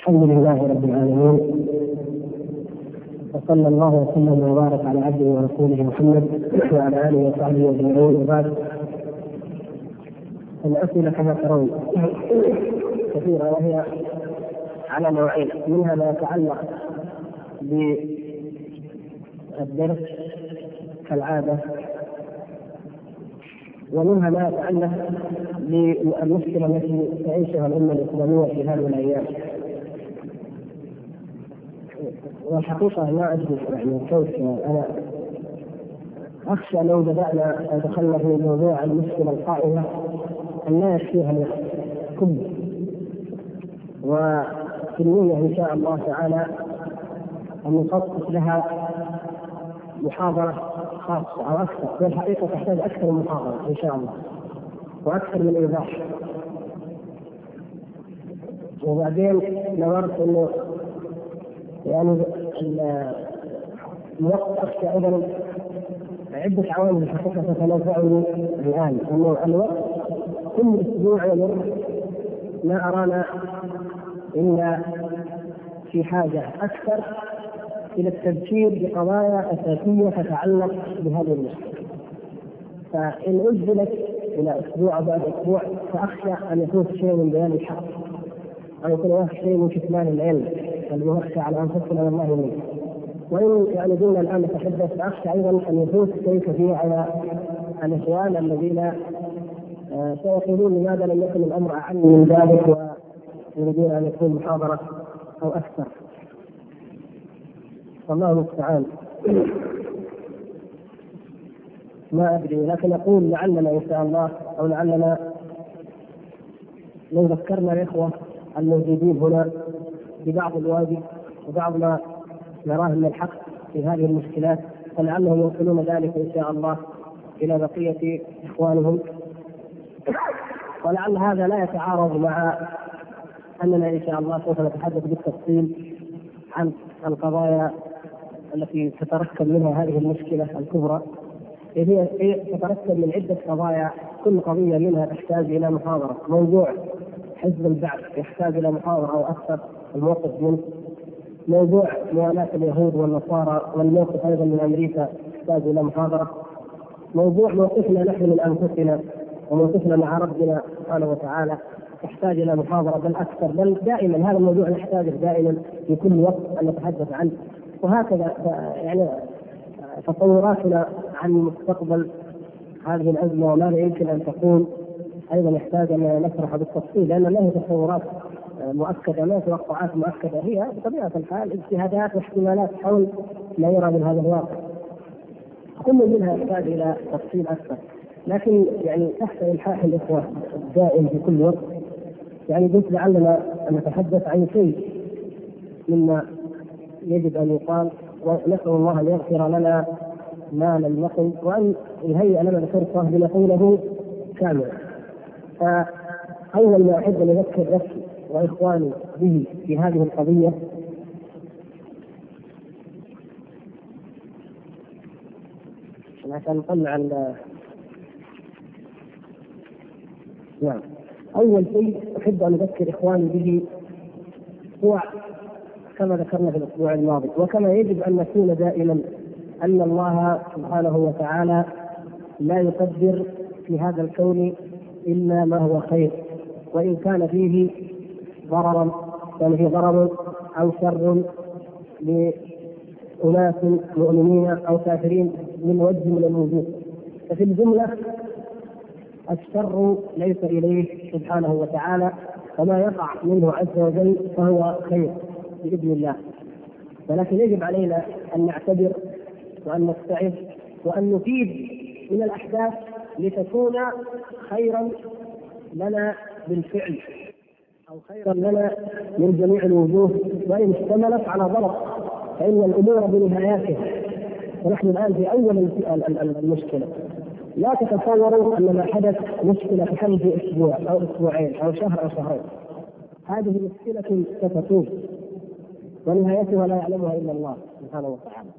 الحمد لله رب العالمين. وصلى الله وسلم وبارك على عبده ورسوله محمد وعلى آله وصحبه أجمعين. وبعد الأسئلة كما ترون كثيرة وهي على نوعين. منها ما يتعلق بالدرس كالعادة ومنها ما يتعلق بالمشكلة التي تعيشها الأمة الإسلامية في هذه الأيام. والحقيقة ما أدري يعني كيف أنا أخشى لو بدأنا دخلنا في موضوع المشكلة القائمة أن لا يكفيها الوقت كله. وفي النية إن شاء الله تعالى أن نخصص لها محاضرة خاصة أو أكثر هي الحقيقة تحتاج أكثر من محاضرة إن شاء الله وأكثر من إيضاح. وبعدين نظرت إنه يعني الوقت اخشى أيضا عدة عوامل الحقيقة تتنازعني الآن أنه الوقت كل أسبوع يمر ما أرانا إلا في حاجة أكثر إلى التذكير بقضايا أساسية تتعلق بهذه المشكلة. فإن أجلت إلى أسبوع بعد أسبوع فأخشى أن يفوت شيء من بيان الحق أو يكون هناك شيء من كتمان العلم الذي نخشى على أنفسنا والله منه. وإن يعني دون الآن نتحدث فأخشى أيضا أن يفوت شيء كثير على الإخوان الذين سيقولون لماذا لم يكن الأمر أعم من ذلك ويريدون أن يكون محاضرة أو أكثر. والله المستعان. ما أدري لكن أقول لعلنا إن شاء الله أو لعلنا لو ذكرنا الإخوة الموجودين هنا ببعض الواجب وبعض ما نراه من الحق في هذه المشكلات فلعلهم ينقلون ذلك إن شاء الله إلى بقية إخوانهم. ولعل هذا لا يتعارض مع أننا إن شاء الله سوف نتحدث بالتفصيل عن القضايا التي تتركب منها هذه المشكلة الكبرى هي تتركب من عدة قضايا كل قضية منها تحتاج إلى محاضرة موضوع حزب البعث يحتاج إلى محاضره أو أكثر الموقف منه موضوع موالاة اليهود والنصارى والموقف أيضا من أمريكا يحتاج إلى محاضرة. موضوع موقفنا نحن من أنفسنا وموقفنا مع ربنا سبحانه وتعالى يحتاج إلى محاضرة بل أكثر بل دائما هذا الموضوع نحتاجه دائما في كل وقت أن نتحدث عنه. وهكذا يعني تصوراتنا عن مستقبل هذه الأزمة وماذا يمكن أن تكون أيضا يحتاج أن نشرح بالتفصيل لأن له تصورات مؤكدة له توقعات مؤكدة هي بطبيعة الحال اجتهادات واحتمالات حول ما يرى من هذا الواقع. كل منها يحتاج إلى تفصيل أكثر لكن يعني تحت الحاح الإخوة الدائم في كل وقت يعني قلت لعلنا أن نتحدث عن شيء مما يجب أن يقال ونسأل الله أن يغفر لنا ما لم نقل وأن يهيئ لنا الفرصه لنقوله كاملا. فاول ما أحب أن أذكر نفسي وإخواني به في هذه القضية عشان نطلع نعم. أول شيء أحب أن أذكر إخواني به هو كما ذكرنا في الأسبوع الماضي وكما يجب أن نكون دائما أن الله سبحانه وتعالى لا يقدر في هذا الكون إلا ما هو خير وإن كان فيه ضررا كان فيه ضرر أو شر لأناس مؤمنين أو كافرين من وجه من الوجوه. ففي الجملة الشر ليس إليه سبحانه وتعالى وما يقع منه عز وجل فهو خير بإذن الله. ولكن يجب علينا أن نعتبر وأن نستعد وأن نفيد من الأحداث لتكون خيرا لنا بالفعل أو خيرا لنا من جميع الوجوه وإن اشتملت على ضرر فإن الأمور بنهاياتها. ونحن الآن في أول المشكلة. لا تتصوروا أن ما حدث مشكلة تحل في أسبوع أو أسبوعين أو شهر أو شهرين. هذه مشكلة ستطول. ونهايتها لا يعلمها إلا الله سبحانه وتعالى.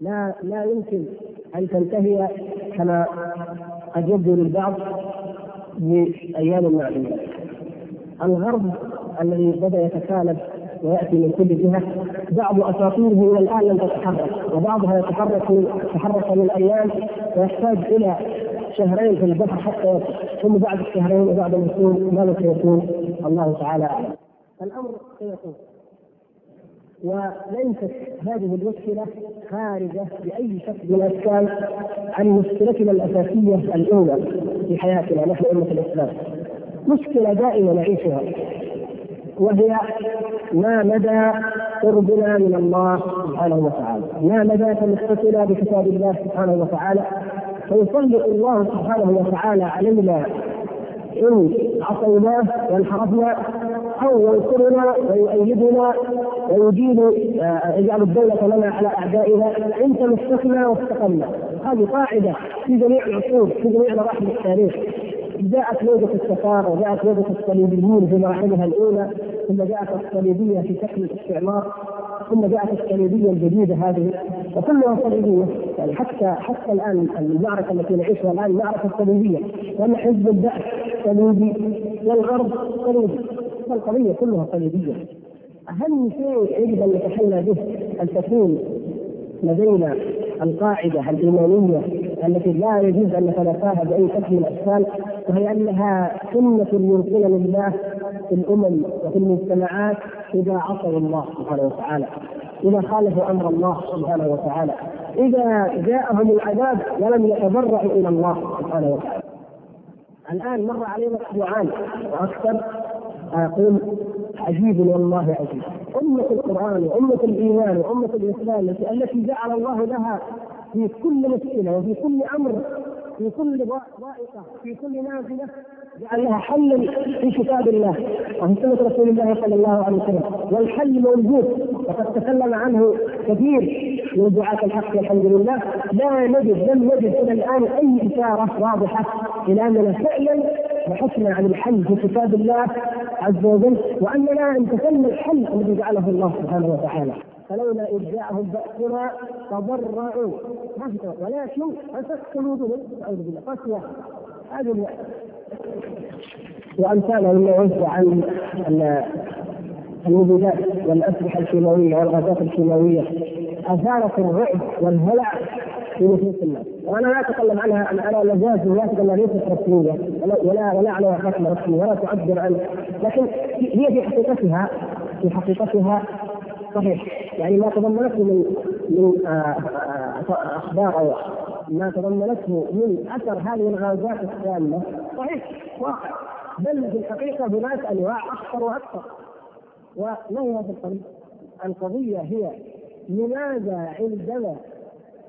لا لا يمكن أن تنتهي كما قد يبدو للبعض بايام معدودة الغرب الذي بدأ يتكالب ويأتي من كل جهة بعض أساطيره إلى الآن لم تتحرك وبعضها يتحرك من تحرك من أيام ويحتاج إلى شهرين في البحر حتى ثم بعد الشهرين وبعد الوصول ماذا سيكون؟ الله تعالى أعلم. الأمر سيكون وليست هذه المشكلة خارجة بأي شكل من الأشكال عن مشكلتنا الأساسية الأولى في حياتنا نحن أمة الإسلام. مشكلة دائما نعيشها وهي ما مدى قربنا من الله سبحانه وتعالى، ما مدى تمسكنا بكتاب الله سبحانه وتعالى فيسلط الله سبحانه وتعالى علينا إن عصيناه وانحرفنا أو ينصرنا ويؤيدنا ويجيب آه، يجعل الدولة لنا على أعدائنا إن تمسكنا واستقمنا. هذه قاعدة في جميع العصور في جميع مراحل التاريخ. جاءت موجة التتار وجاءت موجة الصليبيين في مراحلها الأولى ثم جاءت الصليبية في شكل الاستعمار ثم جاءت الصليبية الجديدة هذه. وكلها صليبية. يعني حتى حتى الآن المعركة التي نعيشها الآن معركة صليبية. لأن حزب البعث صليبي والغرب صليبي. القضية كلها صليبية أهم شيء يجب أن نتحلى به أن تكون لدينا القاعدة الإيمانية التي لا يجوز أن نتلافاها بأي شكل من الأشكال وهي أنها سنة يمكن لله في الأمم وفي المجتمعات إذا عصوا الله سبحانه وتعالى إذا خالفوا أمر الله سبحانه وتعالى إذا جاءهم العذاب ولم يتضرعوا إلى الله سبحانه وتعالى. الآن مر علينا أسبوعان وأكثر أقول عجيب والله عجيب أمة القرآن وأمة الإيمان وأمة الإسلام التي جعل الله لها في كل مشكلة وفي كل أمر في كل ضائقة في كل نازلة جعل لها حلا في كتاب الله وفي سنة رسول الله صلى الله عليه وسلم. والحل موجود وقد تكلم عنه كثير من دعاة الحق والحمد لله. لا نجد لم نجد إلى الآن أي إشارة واضحة إلى أننا فعلا بحثنا عن الحل في كتاب الله عز وجل وأننا امتثلنا الحل الذي جعله الله سبحانه وتعالى. فلولا إذ جاءهم بأسنا تضرعوا. ولكن قست قلوبهم أعوذ بالله. قسوة هذه وأمثالها مما ينفع عن المبيدات والأسلحة الكيماوية والغازات الكيماوية. أثارت الرعب والهلع في نفوس الناس وأنا لا أتكلم عنها أنا أنا مجاز واثق انها ليست رسميه ولا ولا عليها حكم رسمي ولا تعبر عن لكن هي في حقيقتها في حقيقتها صحيح. يعني ما تضمنته من من آه، آه، أخبار أو ما تضمنته من أثر هذه الغازات السامة صحيح. واقع بل في الحقيقة هناك أنواع أخطر وأكثر. وما هي هذه القضية؟ القضية هي لماذا عندما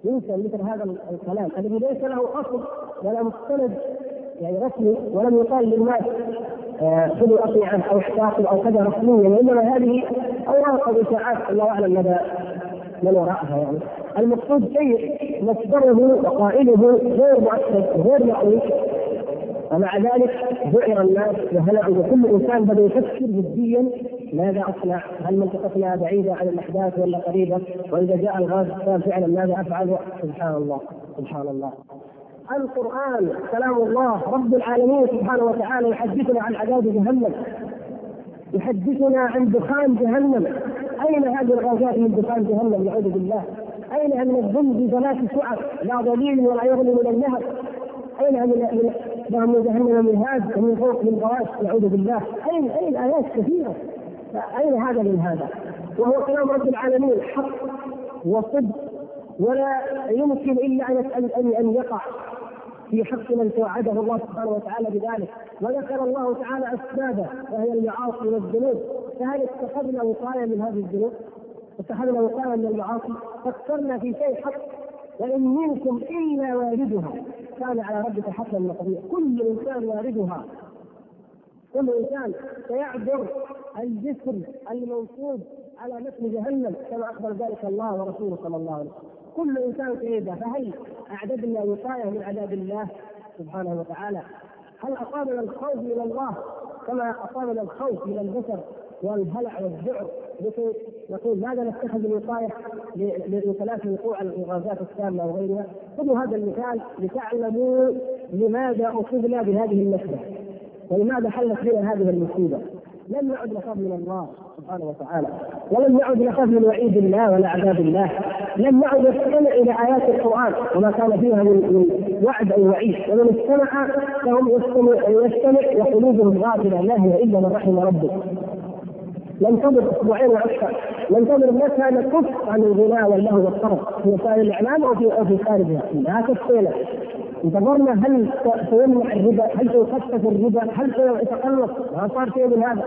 ينشا مثل هذا الكلام. الذي ليس له أصل ولا مستند يعني رسمي ولم يقال للناس آه، خذوا اطيعه أو احتاطوا أو كذا رسميا وانما هذه أوراق أو اشاعات الله أعلم مدى من وراءها يعني. المقصود شيء مصدره وقائله غير مؤكد غير معروف ومع ذلك ذعر الناس وهلعوا وكل إنسان بدا يفكر جديا ماذا أصنع؟ هل منطقتنا بعيدة عن الأحداث ولا قريبة؟ وإذا جاء الغاز السام فعلا ماذا أفعل؟ سبحان الله سبحان الله. القرآن كلام الله رب العالمين سبحانه وتعالى يحدثنا عن عذاب جهنم. يحدثنا عن دخان جهنم. أين هذه الغازات من دخان جهنم؟ نعوذ بالله. أين من الذنب؟ بثلاث شعب لا ظليل ولا يغني من النهر. أين من لهم من جهنم مهاد ومن فوق من غواش نعوذ بالله. أين أين آيات كثيرة؟ أين هذا من هذا؟ وهو كلام رب العالمين حق وصدق ولا يمكن إلا ان ان ان يقع في حق من توعده الله سبحانه وتعالى بذلك. وذكر الله تعالى أسبابه وهي المعاصي والذنوب. فهل اتخذنا وقاية من هذه الذنوب؟ اتخذنا وقاية من المعاصي؟ فكرنا في شيء حق وإن منكم إلا واردها. كان على ربك حتما مقضيا كل إنسان واردها. كل إنسان سيعبر الجسر الموصود على متن جهنم كما أخبر ذلك الله ورسوله صلى الله عليه وسلم. كل إنسان سيده فهل أعددنا وقاية من عذاب الله سبحانه وتعالى؟ هل اصابنا الخوف من الله كما اصابنا الخوف من البشر والهلع والذعر؟ لكي نقول ماذا نتخذ الوقايه لثلاث وقوع الغازات السامه وغيرها؟ خذوا هذا المثال لتعلموا لماذا أصبنا بهذه النكبه ولماذا حلت بنا هذه المصيبة؟ لم نعد نخاف من الله سبحانه وتعالى ولم نعد نخاف من وعيد الله ولا عذاب الله لم نعد نستمع إلى آيات القرآن وما كان فيها من وعد أو وعيد ومن استمع فهم يستمع يستمع وقلوبهم غافلة لا هي إلا من رحم ربك ننتظر أسبوعين وأكثر ننتظر متى نكف عن الغناء واللهو والطرب في وسائل الإعلام أو في أو في خارجها لا كفينا انتظرنا هل سيمنع الربا؟ هل سيخفف الربا؟ هل سيتقلص؟ ما صار شيء من هذا.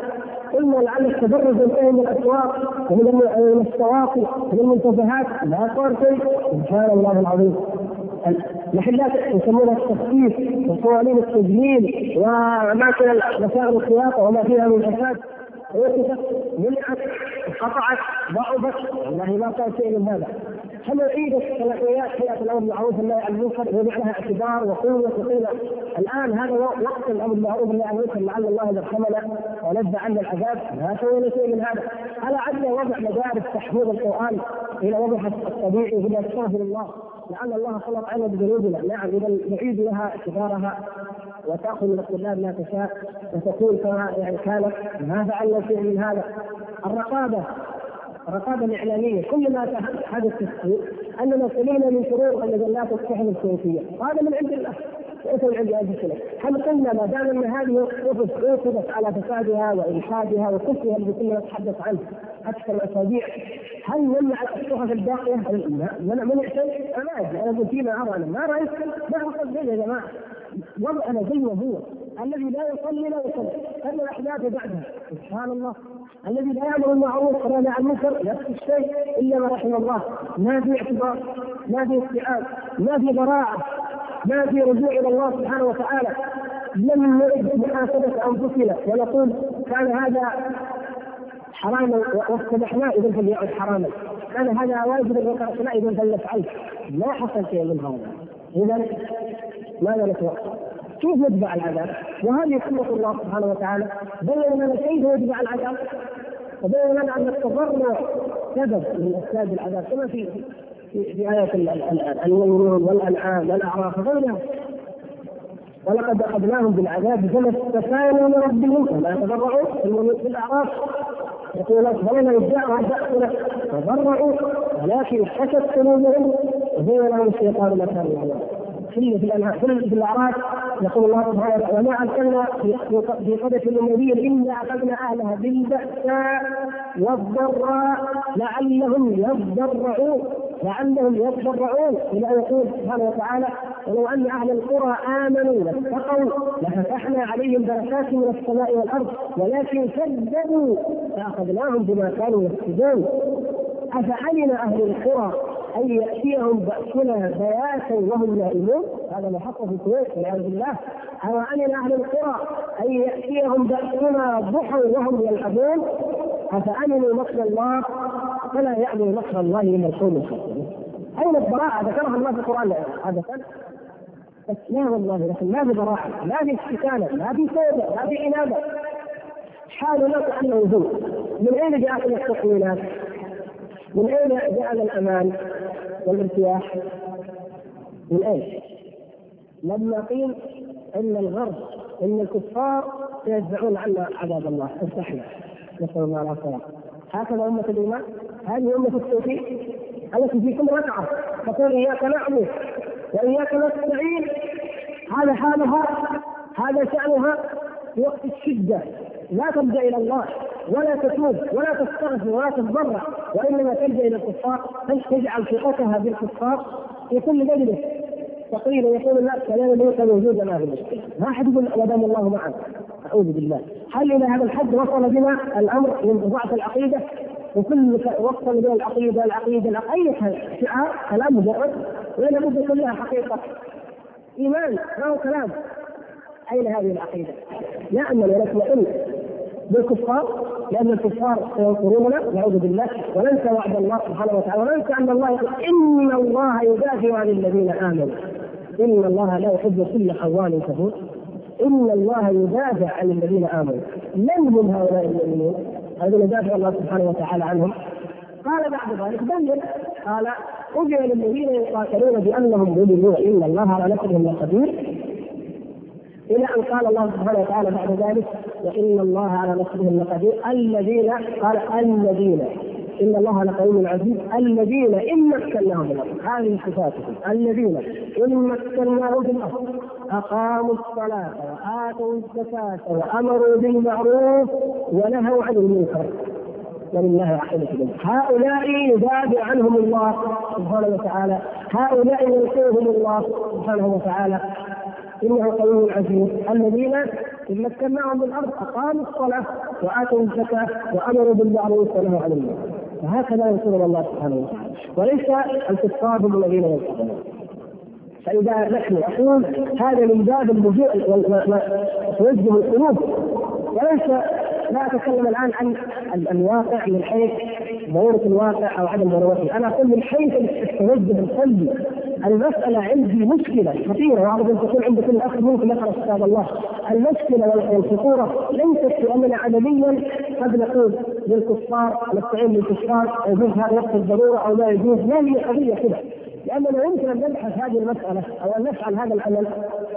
قلنا لعل التدرج ينتهي من الأسواق ومن السواقي ومن المنتزهات ما صار شيء سبحان الله العظيم. محلات يسمونها التخفيف وصوالين التجميل واماكن مسائل الخياطة وما فيها من فساد وقفت منعت انقطعت ضعفت والله ما كان شيء من هذا. فنعيد الصلاحيات هيئة الأمر بالمعروف والنهي عن المنكر وضع لها اعتبار وقوة وقيمة؟ الآن هذا وقت الأمر بالمعروف والنهي عن المنكر لعل الله يرحمنا ونزع عنا العذاب ما سوينا شيء من هذا. على عدنا وضع مدارس تحفيظ القرآن إلى وضع الطبيعي إلى استغفر الله؟ لعل الله خلق عنا بذنوبنا. نعم إذا نعيد لها اعتبارها وتأخذ من الطلاب ما تشاء وتكون كما يعني كانت ما فعلنا شيء من هذا. الرقابة. الرقابة الإعلامية. كل ما حدث في السوق أننا سلمنا من شرور المجلات الصحف السياسيه وهذا من عند الله. ليس من عند انفسنا هل قلنا ما دام أن هذه الصحف أوقفت على فسادها والحادها وكفرها الذي كنا نتحدث عنه أكثر الأسابيع هل نمنع الصحف الباقية؟ منع منع شيء؟ أنا أدري. أنا فيما أرى أنا. ما رأيت. ما اقصد يا جماعة. وضعنا زي ما هو. الذي لا يصلي لا يصلي. هذه الأحداث بعدها. سبحان الله. الذي لا يأمر بالمعروف ولا عن المنكر نفس الشيء إلا ما رحم الله. ما في اعتبار ما في استيعاب ما في براعه ما في رجوع إلى الله سبحانه وتعالى. لم نرد محاسبة أنفسنا ونقول كان هذا حراما واستبحناه إذا فليعد حراما. كان هذا واجبا وتركناه إذا فلنفعله ما حصل شيء من هذا. اذا ماذا نتوقع؟ كيف يتبع العذاب؟ وهذه سنة الله سبحانه وتعالى؟ بين لنا كيف يتبع العذاب. وبين لنا ان التضرع سبب من أسباب العذاب كما في في, آية المؤمنون والأنعام والأعراف وغيرها. ولقد أخذناهم بالعذاب فما استكانوا لربهم وما يتضرعون في الأعراف. يقول فلما يدعوا بأسنا تضرعوا ولكن حست قلوبهم وزين لهم الشيطان ما كانوا يعملون في في الأنهار في الأعراف يقول الله سبحانه وتعالى وما أرسلنا في قريه من إلا أخذنا أهلها بالباساء والضراء لعلهم يضرعون لعلهم يتضرعون إلى أن يقول سبحانه وتعالى ولو أن أهل القرى آمنوا واتقوا لفتحنا عليهم بركات من السماء والأرض ولكن كذبوا فأخذناهم بما كانوا يكسبون. أفعلم أهل القرى أن يأتيهم بأسنا بياتا وهم نائمون. هذا ما حصل في الكويت والعياذ بالله. أو امن أهل القرى أن يأتيهم بأسنا ضحى وهم يلعبون. أفأمنوا مكر الله؟ فلا يامن مكر الله الا القوم أين البراءة؟ ذكرها الله في القرآن هذا بس لا والله لكن ما في براءه ما في استكانه ما في توبه ما في عناده حال الناس أنه من أين جاءت التقويلات؟ من أين جاء الأمان والارتياح؟ من أين؟ لما قيل إن الغرب إن الكفار سيدفعون عنا عذاب الله افتحنا نسأل الله العافية. هكذا أمة الإيمان. هذه أمة التوحيد. التي في كل ركعة؟ تقول إياك نعبد وإياك نستعين. هذا حالها هذا شأنها في وقت الشدة. لا تلجا إلى الله ولا تتوب ولا تستغفر ولا تتضرع وإنما تلجا إلى الكفار. تجعل ثقتها بالكفار؟ في كل مجلس تقريبا يقول الناس كلام ليس موجودا ما في ما حد يقول ودام الله معنا أعوذ بالله. هل إلى هذا الحد وصل بنا الأمر من ضعف العقيدة؟ وكل وصل بين العقيدة العقيدة أي شعار كلام مجرد. ولا بد كلها حقيقة. إيمان ما هو كلام؟ أين هذه العقيدة؟ نامل ونطمئن بالكفار لأن الكفار سينصروننا نعوذ بالله. وننسى وعد الله سبحانه وتعالى وننسى أن الله إن الله يدافع عن الذين آمنوا. إن الله لا يحب كل خوان كفور. إن الله يدافع عن الذين آمنوا. من هم هؤلاء المؤمنون؟ الذين يدافع الله سبحانه وتعالى عنهم. قال بعد ذلك بين قال أجل للذين يقاتلون بأنهم ظلموا إن الله على نصرهم لقدير إلى أن قال الله سبحانه وتعالى بعد ذلك وإن الله على نصرهم لقدير. الذين قال الذين إن الله لقوي عزيز. الذين إن مكناهم في الأرض. هذه صفاتهم. الذين إن مكناهم في الأرض. أقاموا الصلاة وآتوا الزكاة وأمروا بالمعروف ونهوا عن المنكر. ولله الأمور هؤلاء يدافع عنهم الله سبحانه وتعالى. هؤلاء ينصرهم الله سبحانه وتعالى. إنه قوي عزيز. الذين إن مكناهم بالأرض أقاموا الصلاة وآتوا الزكاة وأمروا بالمعروف ونهوا عن المنكر. وهكذا ينصرنا الله سبحانه وتعالى. وليس الكفار هم الذين ينصرون فإذا نحن أقول هذا من باب اللجوء وتوجه القلوب. وليس لا أتكلم الآن عن الواقع من حيث ضروره الواقع أو عدم ضرورته، أنا أقول من حيث التوجه القلبي. المسألة عندي مشكلة خطيره واعرف ان تكون عند كل اخ منكم يقرأ كتاب الله، المشكلة والخطورة ليست في اننا عدميا قد نقول للكفار نستعين بالكفار يجوز هذا وقت الضرورة أو لا يجوز، ما هي قضية كذا، لأننا يمكن أن نبحث هذه المسألة أو أن نفعل هذا العمل.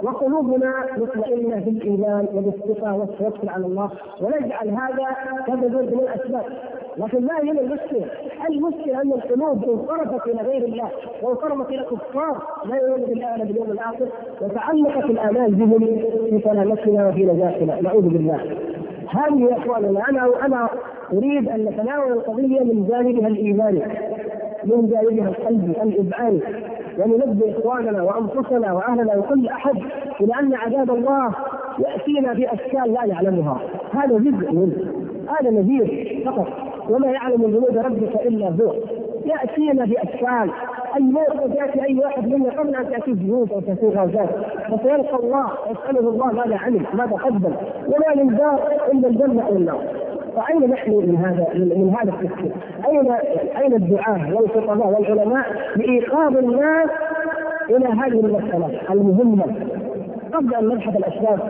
وقلوبنا مطمئنة بالإيمان وبالثقه والتوكل على الله. ونجعل هذا سببا من الأسباب. لكن ما هي المشكلة؟ المشكلة أن القلوب انصرفت إلى غير الله وانصرفت إلى كفار لا يؤمنون بالله ولا باليوم الآخر وتعلقت الامال بهم في سلامتنا وفي نجاتنا. نعوذ بالله. هذه يا إخواننا أنا أنا أريد أن نتناول القضية من جانبها الإيماني من جانبها القلبي الإبعاد وننبه إخواننا وأنفسنا وأهلنا وكل أحد إلى أن عذاب الله يأتينا بأشكال لا يعلمها. هذا جزء منه. هذا نذير فقط. وما يعلم جنود ربك إلا هو. يأتينا باشكال الموت ياتي أي واحد منا قبل أن تاتيه جنود أو تاتيه غازات فسيلقى الله يساله الله ماذا عمل ماذا قدم وما من دار إلا الجنة أو النار. فأين نحن من هذا من هذا التفكير؟ اين أين الدعاة والخطباء والعلماء لإيقاظ الناس إلى هذه المسألة المهمة؟ قبل أن نبحث الأسباب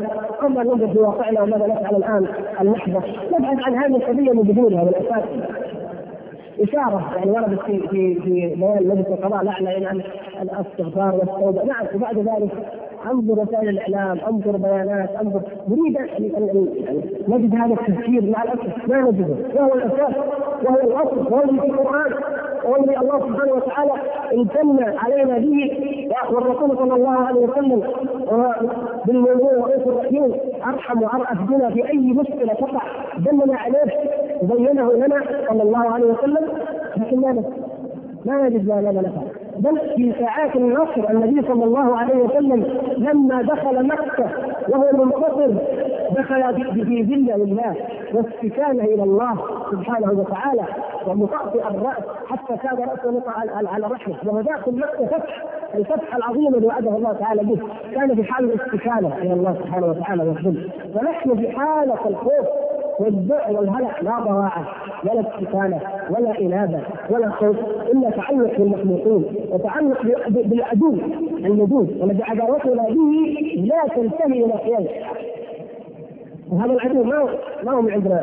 قبل أن ننظر في واقعنا وماذا نفعل الآن اللحظة. نبحث عن هذه القضية بدونها من الأساس. إشارة يعني وردت في في في بيان مجلس القضاء الأعلى إلى الاستغفار والتوبة. نعم وبعد ذلك أنظر وسائل الإعلام أنظر بيانات أنظر. نريد ان نجد هذا التفكير مع الأسف. ما نجده. وهو الأساس وهو الأصل وهو في القرآن. وهو الذي الله سبحانه وتعالى امتن علينا به والرسول صلى الله عليه وسلم بالمؤمنين ورؤوس الرحيم أرحم وارأف بنا في أي مشكلة تقع دلنا عليه بينه لنا صلى الله عليه وسلم لكن ما ما نجد ما لنا نفعل. بل في ساعات النصر النبي صلى الله عليه وسلم لما دخل مكة وهو منتصر دخل في ذله لله واستكانه إلى الله سبحانه وتعالى ومطأطئ الرأس حتى كاد رأسه نقع على رحمه وهداك مكه فتح الفتح العظيم الذي وعده الله تعالى به. كان في حال الاستكانة إلى الله سبحانه وتعالى ونحن في حالة الخوف والذع والهلع لا ضراعة ولا استكانه ولا إنابة ولا خوف إلا تعلق بالمخلوقين وتعلق بالعدو اللدود والذي عداوتنا به لا تنتهي إلى قيام وهذا العدو ما ما هو عندنا.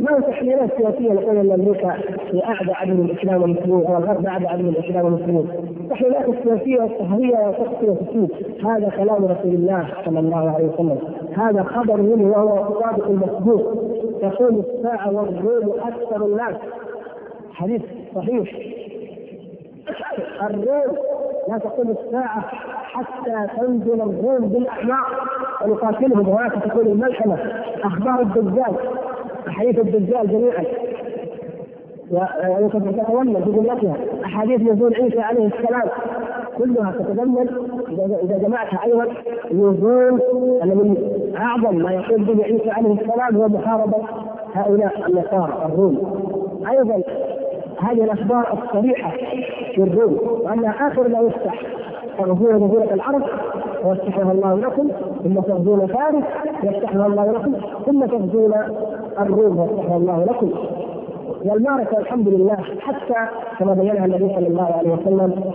ما هو تحليلات سياسية نقول أن أمريكا هي أعدى عدو الإسلام والمسلمين الغرب أعدى عدو الإسلام والمسلمين. التحليلات السياسية والصهريه وتقصي وتسوق هذا كلام رسول الله صلى الله عليه وسلم. هذا خبر منه وهو الصادق المصدوق. تقوم الساعة والروم أكثر الناس. حديث صحيح. الروم لا تقوم الساعة حتى تنزل الروم بالأحماق ونقاتلهم وهناك تكون الملحمة أخبار الدجال. أحاديث الدجال جميعا. وتتضمن في جملتها. أحاديث نزول عيسى عليه السلام كلها تتضمن إذا جمعتها أيضا نزول من أعظم ما يقول به عيسى عليه السلام هو محاربة هؤلاء النصارى الروم. أيضا هذه الأخبار الصريحة في الروم وان آخر ما يفتح تغزون جزيره العرب ويفتحها الله لكم ثم تغزون فارس يفتحها الله لكم ثم تغزون الروم ويفتحها الله لكم. والمعركة الحمد لله حتى كما بينها النبي صلى الله عليه وسلم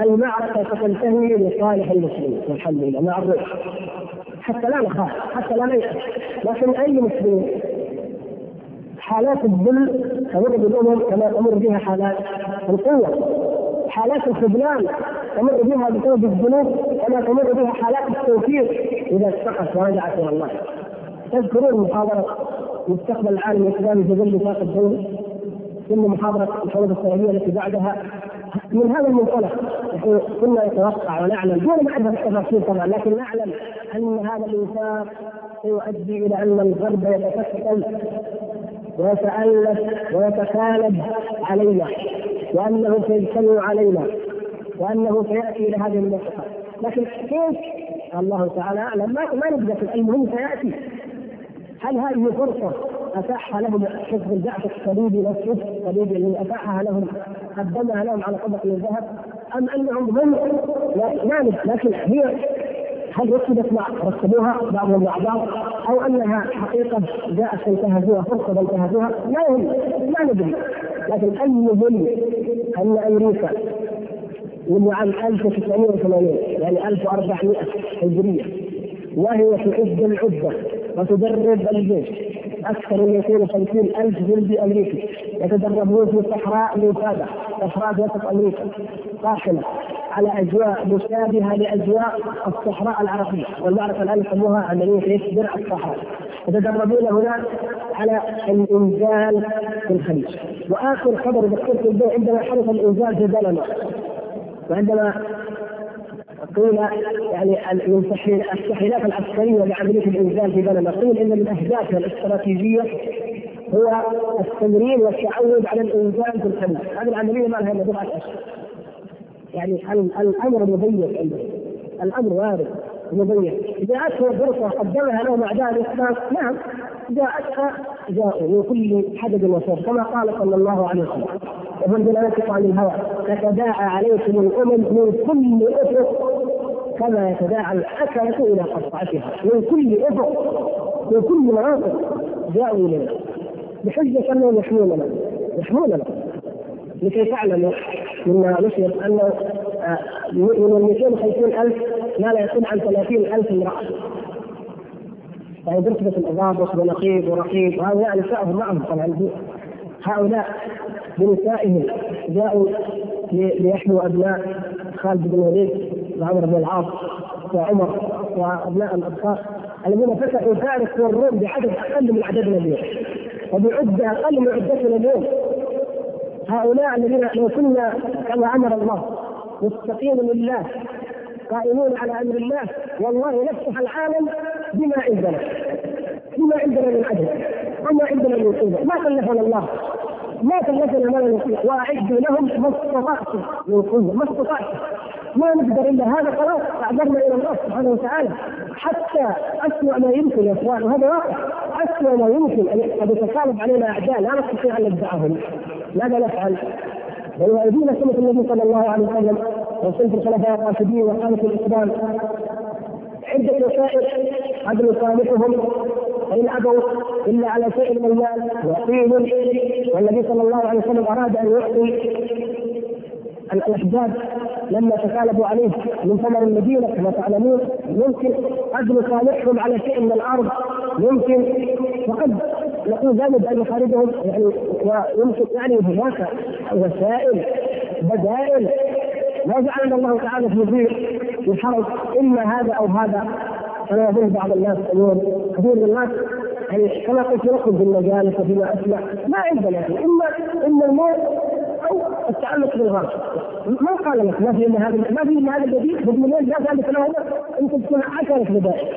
المعركة ستنتهي لصالح المسلمين. والحمد لله مع الروم. حتى لا نخاف حتى لا نيأس. لكن أي مسلم حالات الذل تمر بالأمم كما تمر بها حالات القوة. حالات الخذلان تمر بها بسبب الذنوب كما تمر بها حالات التوفيق إذا استقت ورجعت إلى الله. تذكرون محاضرة مستقبل العالم الإسلامي في ظل نطاق الدولي ثم محاضرة الحروب السعوديه التي بعدها؟ من هذا المنطلق نحن كنا نتوقع ونعلم. دون معرفه التفاصيل طبعا لكن نعلم أن هذا الانفاق سيؤدي إلى أن الغرب يتكتل ويتألف ويتكالب علينا. وأنه سيجتمع علينا وأنه سيأتي إلى هذه المنطقة. لكن كيف الله تعالى أعلم ما نقدر المهم سيأتي. هل هذه فرصة أتاحها لهم حزب البعث الصليبي نفسه الصليبي الذي أتاحها لهم قدمها لهم على طبق من الذهب أم أنهم هم؟ لا لكن هي هل ركبت مع ركبوها بعضهم مع بعض؟ أو أنها حقيقة جاءت فانتهزوها فرصة فانتهزوها؟ لا يهم. لا ندري. لكن المهم أن أمريكا من عام 1980 يعني 1400 هجرية وهي في عز العدة وتدرب الجيش أكثر من 250 ألف جندي أمريكي يتدربون في صحراء موسادة صحراء وسط أمريكا قاحله على أجواء مشابهة لأجواء الصحراء العربية. والمعركة الآن يسموها عملية إيش؟ درع الصحراء. يتدربون هناك على الإنزال في الخليج. وآخر خبر ذكرت به عندما حدث الإنزال في بلما وعندما قيل يعني التحليلات العسكرية لعملية الإنزال في بلد قيل إن من أهدافها الاستراتيجية هو التمرين والتعود على الإنزال في الخليج، هذه العملية ما لها إلا بضعه اشهر. يعني الأمر مضيق عندهم الأمر وارد مضيق اتوا فرصة قدمها لهم اعداء الاسلام نعم جاءتها جاءوا من كل حدث وصف كما قال صلى الله عليه وسلم. ومن لا ينطق عن الهوى. تتداعى عليكم الأمم من كل أفق كما يتداعى الاكله إلى قطعتها. من كل أفق من كل مناطق جاءوا إلينا. بحجة أنهم يحموننا يحموننا لكي تعلموا مما نشر انه آه، من ال 250 ألف ما لا يقل عن 30 ألف امرأة. يعني برتبة الأضابط ونقيب ورقيب وهؤلاء نسائهم معهم طبعا. هؤلاء بنسائهم جاءوا ليحموا أبناء خالد بن الوليد وعمر بن العاص وعمر وأبناء الأبصار الذين فتحوا فارس والروم بعدد أقل من عددنا اليوم وبعدة أقل من عدتنا اليوم هؤلاء الذين لو كنا كما أمر الله مستقيم لله قائمون على أمر الله والله نفتح العالم بما عندنا بما عندنا من أجل وما عندنا من قوة. ما كلفنا الله ما كلفنا ما نطيع وأعدوا لهم ما استطعتم من قوة ما استطعتم ما نقدر إلا هذا خلاص. اعذرنا إلى الله سبحانه وتعالى حتى اسوء ما يمكن يا إخوان وهذا واقع. اسوء ما يمكن أن قد يتقالب علينا أعداء لا نستطيع أن ندفعهم ماذا نفعل؟ ويؤذون سنة النبي صلى الله عليه وسلم وسنه الخلفاء الراشدين وخالف الاسلام عدة وسائل قد نصالحهم فإن أبوا إلا على شيء من المال وقيل والنبي صلى الله عليه وسلم أراد أن يعطي الأحزاب لما تكالبوا عليه من ثمر المدينة كما تعلمون يمكن قد نصالحهم على شيء من الأرض يمكن وقد نقول لا نبغى أن نخالفهم يعني ويمكن يعني هناك وسائل بدائل ما جعلنا الله تعالى في ضيق في حرج اما هذا أو هذا. كما يظن بعض الناس اليوم كثير من الناس يعني كما قلت لكم في المجالس وفيما أسمع ما عندنا يعني إما إما الموت أو التعلق بالغرب. ما قال لك ما في إلا هذا ما في إلا هذا البديل بالمليون لا ذلك؟ له انت تكون عشرة بدائل.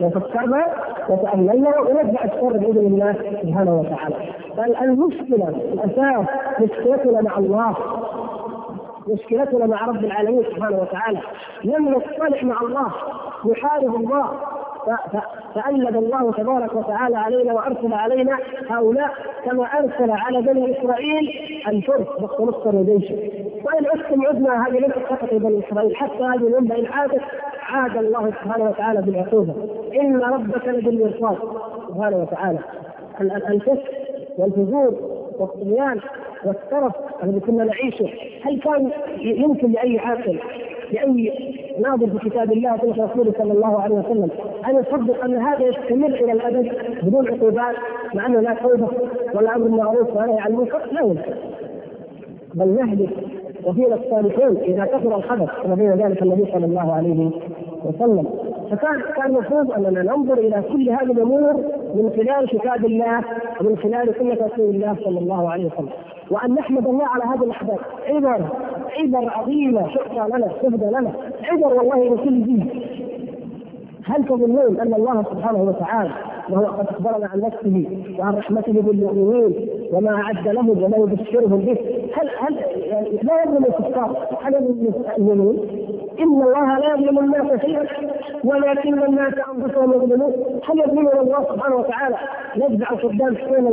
لو فكرنا وتأملنا ونرجع الشر بإذن الله سبحانه وتعالى. فالمشكلة الأساس مشكلتنا مع الله مشكلتنا مع رب العالمين سبحانه وتعالى. لم نصطلح مع الله نحارب الله. فألب الله تبارك وتعالى علينا وأرسل علينا هؤلاء كما أرسل على بني إسرائيل الفرس وقت نصر وإن عدتم عدنا هذه لم تسقط بني إسرائيل حتى هذه الأمة إن عادت عاد الله سبحانه وتعالى بالعقوبة. إن ربك لبالمرصاد. سبحانه وتعالى. الفسق والفجور والطغيان والترف الذي كنا نعيشه. هل كان يمكن لأي عاقل لأي ناظر في كتاب الله وسنة رسوله صلى الله عليه وسلم أن يصدق أن هذا يستمر إلى الأبد بدون عقوبات مع أنه لا توبة ولا أمر بالمعروف ولا عن لا يمكن. بل نهلك وفينا الصالحون إذا كثر كما بين ذلك النبي صلى الله عليه وسلم. فكان كان المفروض أننا ننظر إلى كل هذه الأمور من خلال كتاب الله ومن خلال سنة رسول الله صلى الله عليه وسلم. وأن نحمد الله على هذه الأحداث. عبر عبر عظيمة. شكرا لنا تهدى لنا. عبر والله لكل دين هل تظنون أن الله سبحانه وتعالى وهو قد أخبرنا عن نفسه وعن رحمته بالمؤمنين وما أعد لهم وما يبشرهم به هل هل يعني لا يظلم الكفار. هل يظلم المؤمنين؟ ان الله لا يظلم الناس شيئا ولكن الناس انفسهم يظلمون. هل يظلمون الله سبحانه وتعالى؟ نجمع قدام حين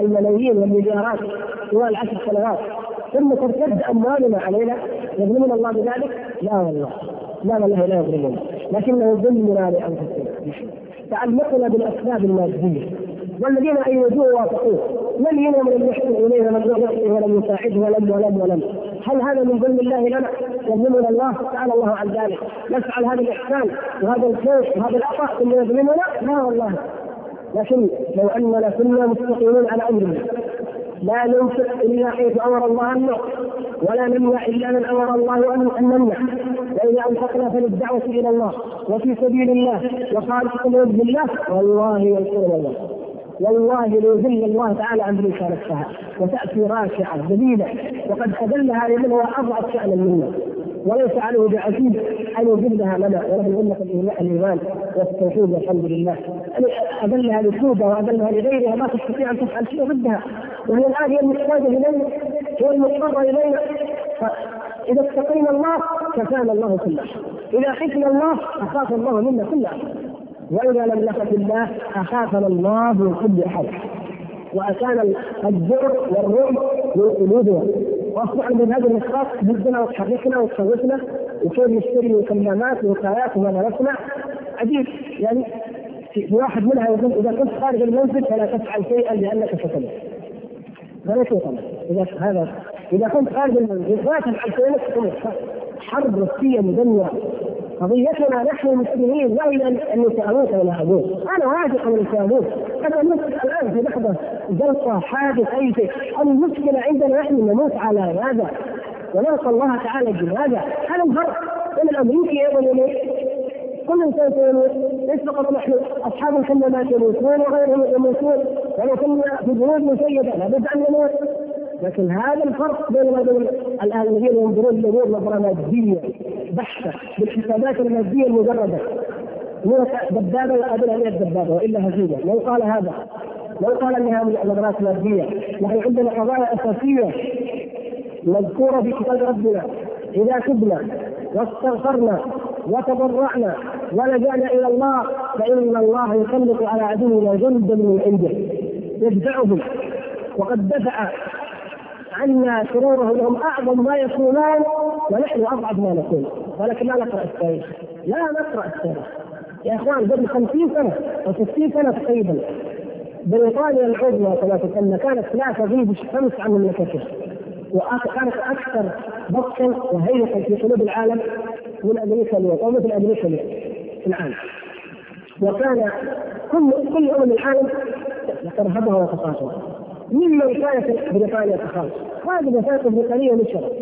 الملايين والمليارات طوال عشر سنوات. ثم ترتد أموالنا علينا. يظلمنا الله بذلك؟ لا والله. لا والله لا يظلمون لكنه ظلمنا لأنفسنا. تعلقنا بالأسباب المادية. والذين ايدوه وافقوه من منهم لم يحسن إليه ولم يعطه ولم يساعده ولم ولم ولم. هل هذا من ظلم الله لنا؟ يظلمنا الله تعالى الله عن ذلك. نفعل هذا الإحسان وهذا الخير وهذا العطاء ثم يظلمنا؟ لا والله. لكن لو اننا كنا مستقيمين على أمر لا ننفق إلا حيث أمر الله أن ولا نمنع إلا من أمر الله أن نمنع. وإذا أنفقنا فللدعوة إلى الله. وفي سبيل الله. وجه الله. والله ينصرنا الله والله ليذل الله تعالى ذلك نفسها وتأتي راشعه ذليله وقد اذلها لمن هو أضعف شأنا منا. وليس عليه بعزيز أن يذلها لنا ونحن امه الايمان والتوحيد والحمد لله. اذلها لكوبا واذلها لغيرها ما تستطيع أن تفعل شيء ضدها. وهي الآن هي المحتاجة إلينا هي المضطرة إلينا. اذا اتقينا الله كفانا الله كل إذا خفنا الله أخاف الله منا كل وإذا لم نخف الله أخافنا الله من كل أحد. واتانا الجر والرعب من قلوبنا. واصبحنا من هذا النشاط ضدنا وتحركنا وتخوفنا وكيف نشتري مكملات ووقايات وما نصنع عجيب. يعني في واحد منها يقول إذا كنت خارج المنزل فلا تفعل شيئا لأنك ستموت. شيء طبعا إذا هذا إذا كنت خارج المنزل لا تفعل شيئا ستموت حرب روسية مدمرة. قضيتنا نحن المسلمين لا إلى ساموت ولا أموت، أنا واثق من ساموت، قد أموت الآن في لحظه جلطه حادث اي شيء، المشكلة عندنا نحن نموت على هذا. ونلقى الله تعالى بهذا، هذا الفرق بين الأمريكي أيضا كل انسان سيموت ليس فقط نحن أصحاب الكلمات يموتون وغيرهم يموتون. ولو كنا في بنود مسيدة لابد أن نموت لكن هذا الفرق بين وبين الآن الذين ينظرون للامور نظره ماديه بحته بالحسابات الماديه المجردة. دبابه يقابلها 100 دبابة وإلا هزيمة. لو قال هذا لو قال إنها نظرات ماديه نحن عندنا قضايا أساسية مذكورة في كتاب ربنا. إذا تبنا واستغفرنا وتضرعنا ولجأنا إلى الله فإن الله يسلط على عدونا جندا من عنده. يدفعهم وقد دفع عنا شرورهم لهم أعظم ما يكونون ونحن أضعف ما نكون. ولكن لا نقرأ التاريخ. لا نقرأ التاريخ. يا إخوان قبل 50 سنة أو 60 سنة تقريبا بريطانيا العظمى كما تسمى كانت لا تغيب الشمس عن مملكتها وكانت أكثر بطشا وهيئه في قلوب العالم من أمريكا اليوم أو مثل أمريكا اليوم العالم. وكان كل كل أمم العالم ترهبها وتخافها ممن كانت بريطانيا تخاف هذه الوثائق البريطانيه نشرت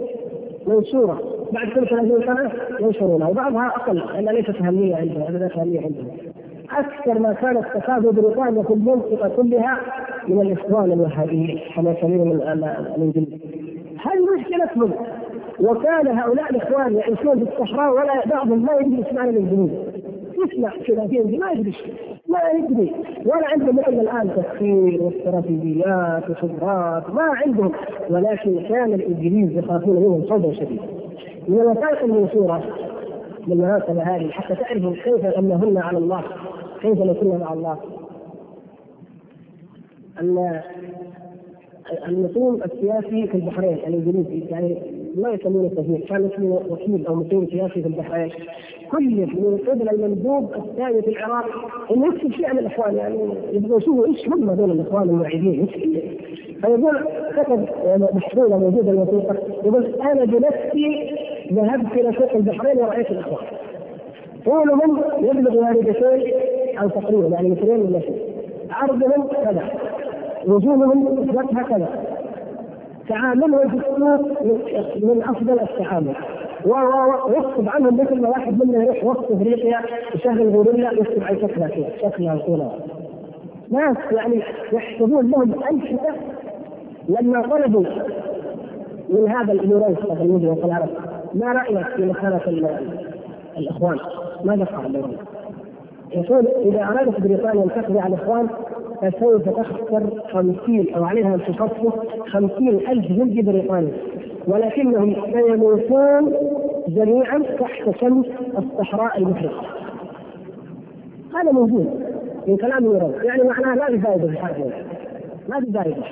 منشورة. بعد كل 30 سنه ينشرونها. وبعضها أقل لأن ليست أهمية عندهم ليست أهمية عندهم أكثر ما كانت تخاف بريطانيا في المنطقة كلها من الإخوان الوهابيين كما يسميهم الانجليز هذه مشكلتهم وكان هؤلاء الإخوان يعيشون في الصحراء ولا بعضهم ما يدري إيش معنى الانجليز يسمع كذا في ما يدري ما يدري ولا عندهم مثل الآن تفكير واستراتيجيات وخبرات ما عندهم. ولكن كان الإنجليز يخافون منهم خوفا شديدا من الوثائق المنشورة بالمناسبة هذه حتى تعرفوا كيف أنهن على الله كيف نكون مع الله. ان النظام السياسي في البحرين الإنجليزي يعني ما يسمونه تهيئ كان اسمه وكيل أو مسؤول سياسي في البحرين. كلف من قبل المندوب الثاني في العراق إنه يكتب شيء عن الأخوان يعني يبغوا يشوفوا إيش هم هذول الأخوان المعيدين فيقول كتب محصوله موجودة الوثيقة يقول أنا بنفسي ذهبت إلى سوق البحرين ورأيت الأخوان. طولهم يبلغ واردتين أو تقريبا يعني مترين ولا شيء. عرضهم كذا. وجوههم هكذا. تعاملهم في من أفضل التعامل ويكتب عنهم مثل ما واحد منا يروح وسط أفريقيا يشغل غوريلا يكتب عن شكلها كذا شكلها طولها ناس يعني يحسبون لهم أنشطة لما طلبوا من هذا الاميريس اليهودي والعرب ما رأيك في مساله الإخوان؟ ماذا فعل لهم؟ يقول إذا أرادت بريطانيا أن تقضي على الإخوان فسوف تخسر 50 أو عليها أن تصفف 50 ألف جندي بريطاني ولكنهم سيموتون جميعا تحت شمس الصحراء المحرقه هذا موجود من كلام يورو يعني معناه لا في فائدة في هذا ما في فائدة.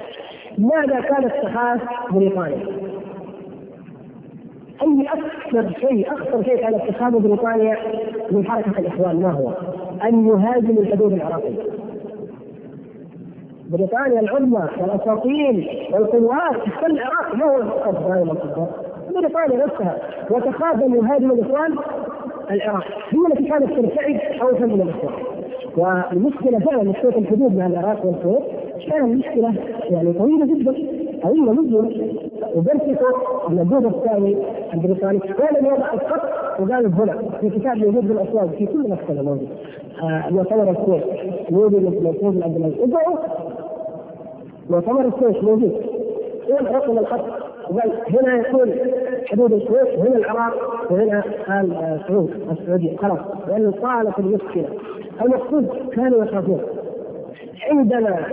ماذا كان اتخاذ بريطانيا؟ اي أكثر شيء اخطر شيء كان اتخاذه بريطانيا من حركة الإخوان. ما هو؟ أن يهاجم الحدود العراقية. بريطانيا العظمى والاساطيل والقوات تحتل العراق. ما هو الخطر بريطانيا نفسها وتخاف ان يهاجم الإخوان العراق. هي التي كانت ترتعد خوفا من الإخوان. والمشكلة فعلا مشكله الحدود مع العراق والكويت كانت مشكله يعني طويلة جدا طويلة جدا وبرسكو النبوذ الثاني البريطاني. الذي وضع الخط وقال هنا في كتاب موجود بالأسواق في كل مكتبه موجود. آه مؤتمر الكويت موجود موجود عند الجزائر مؤتمر الكويت موجود. رقم الخط هنا يكون حدود الكويت وهنا العراق وهنا آل سعود السعودية. خلاص. لأنه طالت المشكلة. المقصود كانوا يخافون. عندما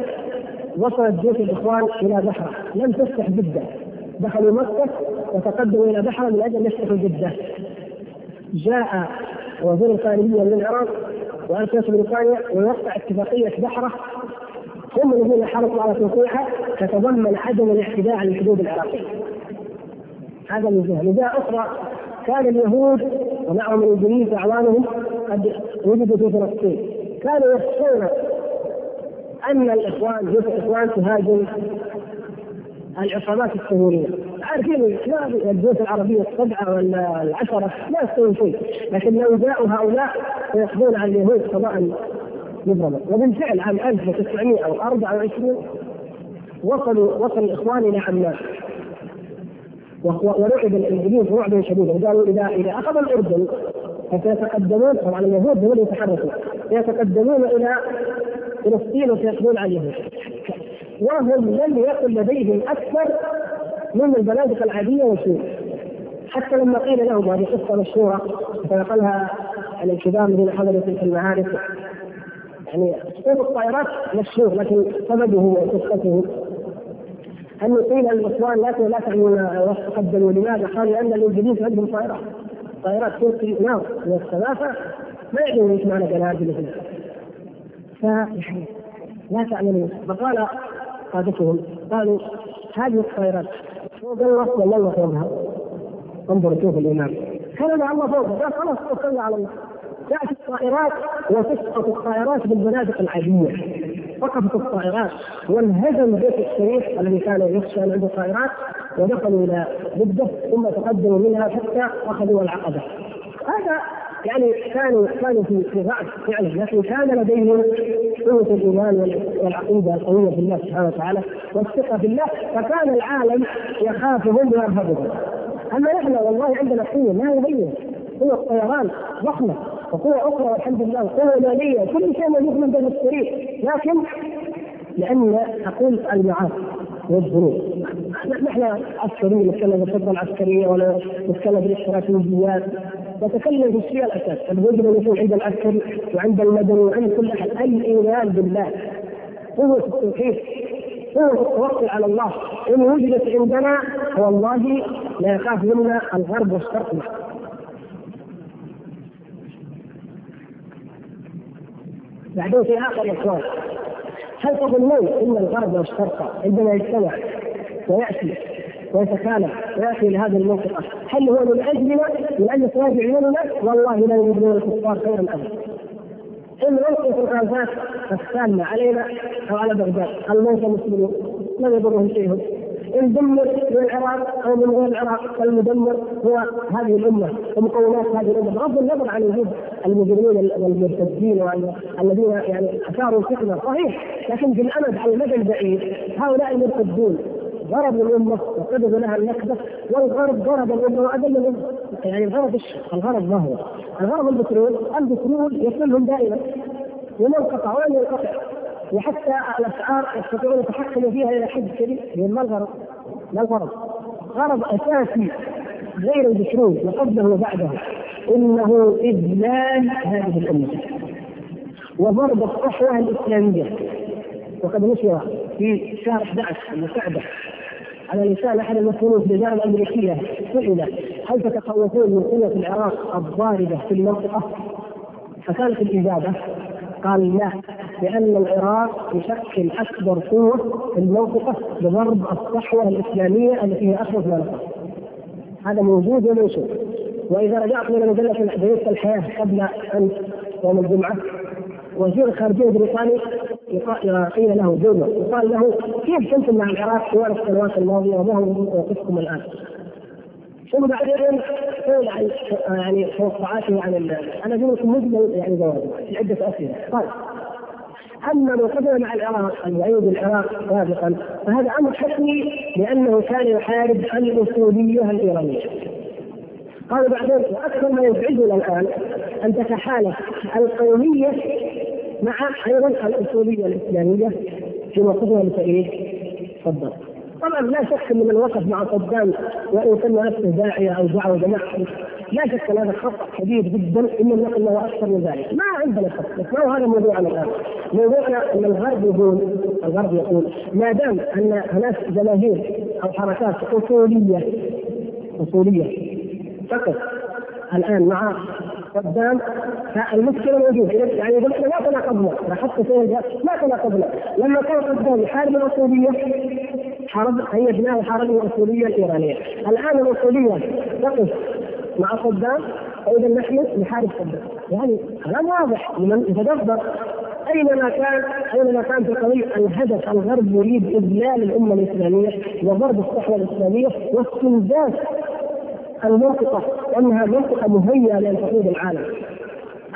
وصلت جيش الإخوان إلى بحر لم تفتح جدة. دخلوا مكة وتقدموا إلى بحر من أجل يفتحوا جدة. جاء وزير الخارجية من العراق وارسل بريطانيا ويوقع اتفاقية بحره هم الذين حرصوا على توقيعها تتضمن عدم الاعتداء على الحدود العراقية. هذا من جهة، من أخرى كان اليهود ومعهم الإنجليز وأعوانهم قد وجدوا في فلسطين. كانوا يخشون أن الإخوان جيش الإخوان تهاجم العصابات السهوليه عارفين الجيوش العربية السبعة ولا العشره لا يستوي شيء. لكن لو جاءوا هؤلاء فيقضون على اليهود قضاء مبرما وبالفعل عام 1924 وصلوا وصل الاخوان إلى عمان. ورعب الإنجليز رعبا شديدا. قالوا اذا إذا أخذ الأردن فسيتقدمون طبعا اليهود هم يتحركوا. سيتقدمون إلى فلسطين وسيقضون اليهود وهم لم يكن لديهم أكثر من البنادق العادية وسوريا حتى لما قيل لهم هذه قصة مشهورة فنقلها الكبار الذين حضروا تلك المعارك. يعني صوت الطائرات مشهور لكن سببه وقصته. أن قيل للإخوان لا لا تعملون وتقدموا لماذا؟ قالوا لأن الإنجليز عندهم طائرات. طائرات تلقي نار من السماء ما يدرون إيش معنى قنابل مثل فيعني لا تعملون فقال قادتهم قالوا هذه الطائرات فوق الله ولا الله فوقها انظروا شوف الإمام كان مع الله قال خلاص توكلنا على الله. تأتي الطائرات وتسقط الطائرات بالبنادق العادية. سقطت الطائرات وانهزم بيت الشريف الذي كان يخشى ان عنده طائرات ودخلوا إلى جدة ثم تقدموا منها حتى أخذوا العقبة. هذا يعني كانوا كانوا في في ضعف فعلا لكن كان لديهم قوة الإيمان والعقيدة القوية بالله سبحانه وتعالى والثقة بالله فكان العالم يخافهم ويرهبهم. أما نحن والله عندنا قوة ما يبين قوة الطيران ضخمة. وقوة أخرى والحمد لله. قوة مالية كل شيء موجود من بين الشريك لكن لأن أقول المعاصي والظروف. نحن عسكريين نتكلم بالخطة العسكرية ولا نتكلم بالاستراتيجيات نتكلم في الشيء الأساس. يجب أن يكون عند العسكري وعند المدني وعند كل أحد؟ الإيمان بالله؟ قوة التوحيد. قوة التوكل على الله. إن وجدت عندنا والله لا يخاف منا الغرب والشرق بعدين في آخر الاخوان هل تظنون إن الغرب والشرق عندما يجتمع ويأتي ويتكالب ويأتي لهذه المنطقة؟ هل هو من اجلنا من أجل صلاح عيوننا؟ والله لا يريدون الكفار خيرا ابدا. إن في الغازات السامه علينا أو على بغداد الموتى مسلمون لا يضرهم شيء. المدمر من العراق أو من غير العراق المدمر هو هذه الأمة ومكونات هذه الأمة بغض النظر عن وجود المجرمين والمرتدين الذين يعني أثاروا الفتنة صحيح لكن في الأمد على المدى البعيد هؤلاء المرتدون ضربوا الأمة وقبضوا لها النكبه والغرب ضرب الأمة وأذل الأمة يعني الغرض؟ الغرض ما هو؟ الغرض البترول البترول يصلهم دائما وما انقطع ولن ينقطع وحتى الاسعار يستطيعون يتحكموا فيها إلى حد كبير ما الغرض؟ ما الغرض؟ غرض أساسي غير البترول وقبله وبعده إنه إذلال هذه الأمة وضرب الصحوة الإسلامية وقد نشر في شهر 11 المساعدة على لسان أحد المسؤولين في الاداره الامريكيه سئل هل تتخوفون من قوة العراق الضاربة في المنطقة؟ فكانت الإجابة قال لا لأن العراق يشكل أكبر قوة في المنطقة بضرب الصحوة الإسلامية التي هي اخوف ما هذا موجود ومنشور وإذا رجعت إلى مجلة بيت الحياة قبل أن يوم الجمعة وزير الخارجيه البريطاني قيل له جونا يقال له كيف كنتم مع العراق طوال السنوات الماضية وما هو موقفكم الآن؟ ثم بعدين قول عن يعني توقعاته عن أنا لكم مجمل يعني جوابه عدة أسئلة. قال اما من مع العراق أن يعيد العراق سابقا فهذا أمر حتمي لأنه كان يحارب الأصولية الإيرانية قال بعدين وأكثر ما يزعجنا الآن أن تتحالف القومية مع أيضا الأصولية الإسلامية في موقفها لتأييد صدام. طبعا لا شك إن من وقف مع صدام وإن كان نفسه داعية أو دعوة جماعة لا شك أن هذا خطا كبير جدا إن نقل له أكثر من ذلك، ما عندنا خطا، بس ما هو هذا موضوعنا الآن. موضوعنا أن الغرب يقول الغرب يقول ما دام أن هناك جماهير أو حركات أصولية أصولية فقط الآن مع قدام فالمشكلة موجودة. يعني إذا إحنا ما تناقضنا لاحظت شيء ما تناقضنا لما كان قدام يحارب الاصوليه حرب هيجناه حرب الاصوليه الإيرانية. الآن الأصولية تقف مع صدام فاذا نحن نحارب صدام يعني كلام واضح لمن يتدبر أينما كان أينما كان في القضية الهدف الغرب يريد إذلال الأمة الإسلامية وضرب الصحوه الإسلامية واستنزاف المنطقة انها منطقة مهيئة لأن تقود العالم.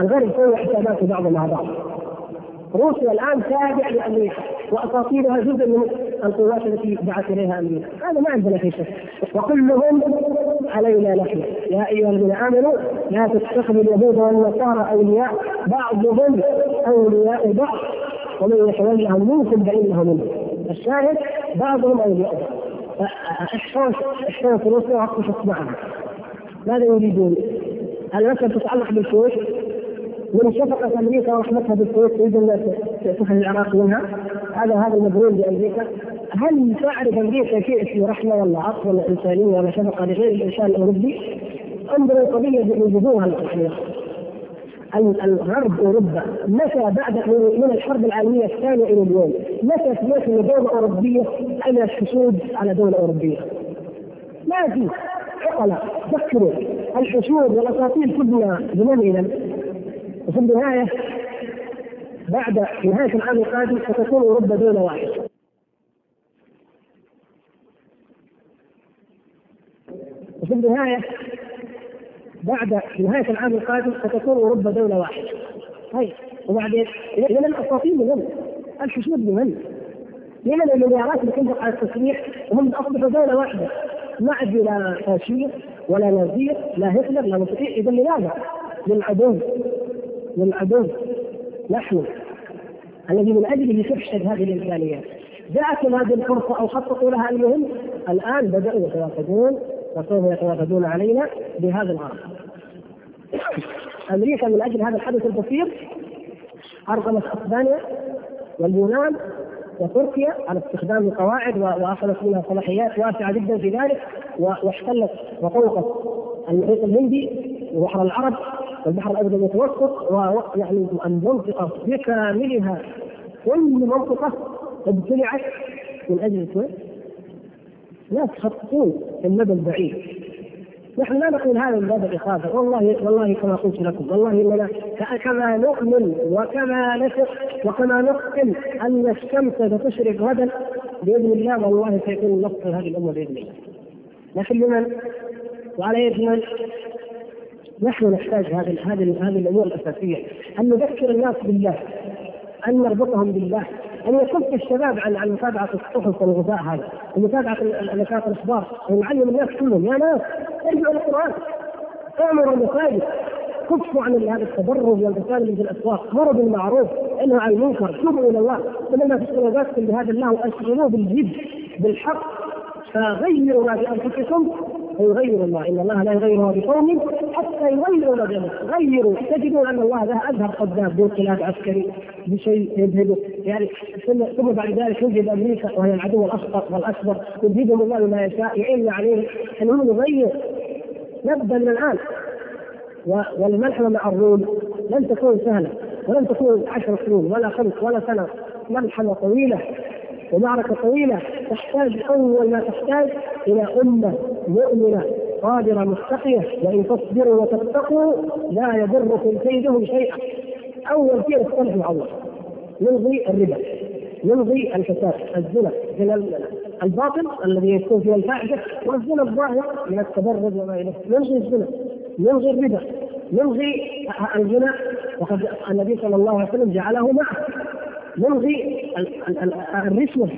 الغرب سوى حساباته بعض مع بعض. روسيا الآن تابع لأمريكا وأساطيرها جزء من القوات التي دعت إليها أمريكا، هذا ما عندنا في شك، وكلهم علينا نحن، يا أيها الذين آمنوا لا تتخذوا اليهود والنصارى أولياء بعضهم أولياء بعض ومن يتولهم منكم فإنه منهم. الشاهد بعضهم أولياء بعض. إحسان احسان روسيا وعطفت معها ماذا يريدون؟ المسألة تتعلق بالكويت من شفقة أمريكا ورحمتها بالكويت أن تخرج العراق منها. هذا هذا المجنون بأمريكا. هل تعرف أمريكا شيء في رحمة ولا عطف ولا إنسانية ولا شفقة لغير الإنسان الأوروبي؟ أنظروا القضية بوجوهها الحقيقة الغرب أوروبا. متى بعد من الحرب العالمية الثانية إلى اليوم متى سمعت ان دولة أوروبية على حشود على دولة أوروبية؟ ما في. عقلاء فكروا. الحشود والأساطير كلها بمن إلى وفي النهاية بعد نهاية العام القادم ستكون أوروبا دولة واحدة وفي النهاية بعد نهاية العام القادم ستكون أوروبا دولة واحدة. طيب وبعدين اذا الاساطير لمن؟ الحشود لمن؟ لمن المليارات اللي تنفق على التسليح وهم أصبحوا دولة واحدة ما عاد لا فاشيه ولا نازيه لا هتلر لا مستطيع اذا لماذا؟ للعدو للعدو نحن الذي من أجله تفشل هذه الامكانيات جاءتهم هذه الفرصة أو خططوا لها المهم الآن بدأوا يتوافدون وسوف يتوافدون علينا بهذا الغرض. أمريكا من أجل هذا الحدث البسيط أرغمت أسبانيا واليونان وتركيا على استخدام القواعد وأخذت منها صلاحيات واسعة جدا في ذلك واحتلت وطوقت المحيط الهندي وبحر العرب والبحر الأبيض المتوسط ويعني المنطقة بكاملها كل منطقة ابتلعت من أجل خططون في المدى البعيد. نحن لا نقول هذا من باب الاخافه والله والله كما قلت لكم والله إننا كما نؤمن وكما نثق وكما نقسم أن الشمس ستشرق غدا بإذن الله والله سيكون النصر هذه الأمة بإذن الله. لكن لمن؟ وعلى يد من؟ نحن نحتاج هذه هذه هذه الأمور الأساسية. أن نذكر الناس بالله أن نربطهم بالله أن يكف الشباب عن عن متابعة الصحف والغذاء هذا ومتابعه نشاط الأخبار ونعلم الناس كلهم يا ناس ارجعوا للقران اعمروا المساجد كفوا عن هذا التبرج والتسالم في الأسواق مروا بالمعروف انهوا عن المنكر توبوا إلى الله. فلما تشغلوا ذاتكم بهذا الله اشغلوه بالجد بالحق فغيروا ما بأنفسكم فيغير الله. إن الله لا يغير ما بقوم حتى يغيروا ما بانفسهم غيروا. تجدون أن الله ذا اظهر قدام بانقلاب عسكري بشيء يذهبه يعني ثم بعد ذلك يوجد أمريكا وهي العدو الأخطر والأكبر. يجيبهم الله بما يشاء يعين عليه أن هو يغير نبدا من الآن. والملحمه مع الروم لن تكون سهلة ولن تكون عشر سنين ولا خمس ولا سنة. ملحمه طويلة. ومعركة طويلة تحتاج أول ما تحتاج إلى أمة مؤمنة قادرة مستقية. وإن تصبروا وتتقوا لا يضركم كيدهم شيئا. أول شيء الصلح مع الله. نلغي الربا نلغي الفساد الزنا من الباطل الذي يكون فيه الفاحشه والزنا الظاهر من التبرج وما إليه. نلغي الزنا نلغي الربا نلغي الزنا. وقد النبي صلى الله عليه وسلم جعله معه. نلغي الرشوه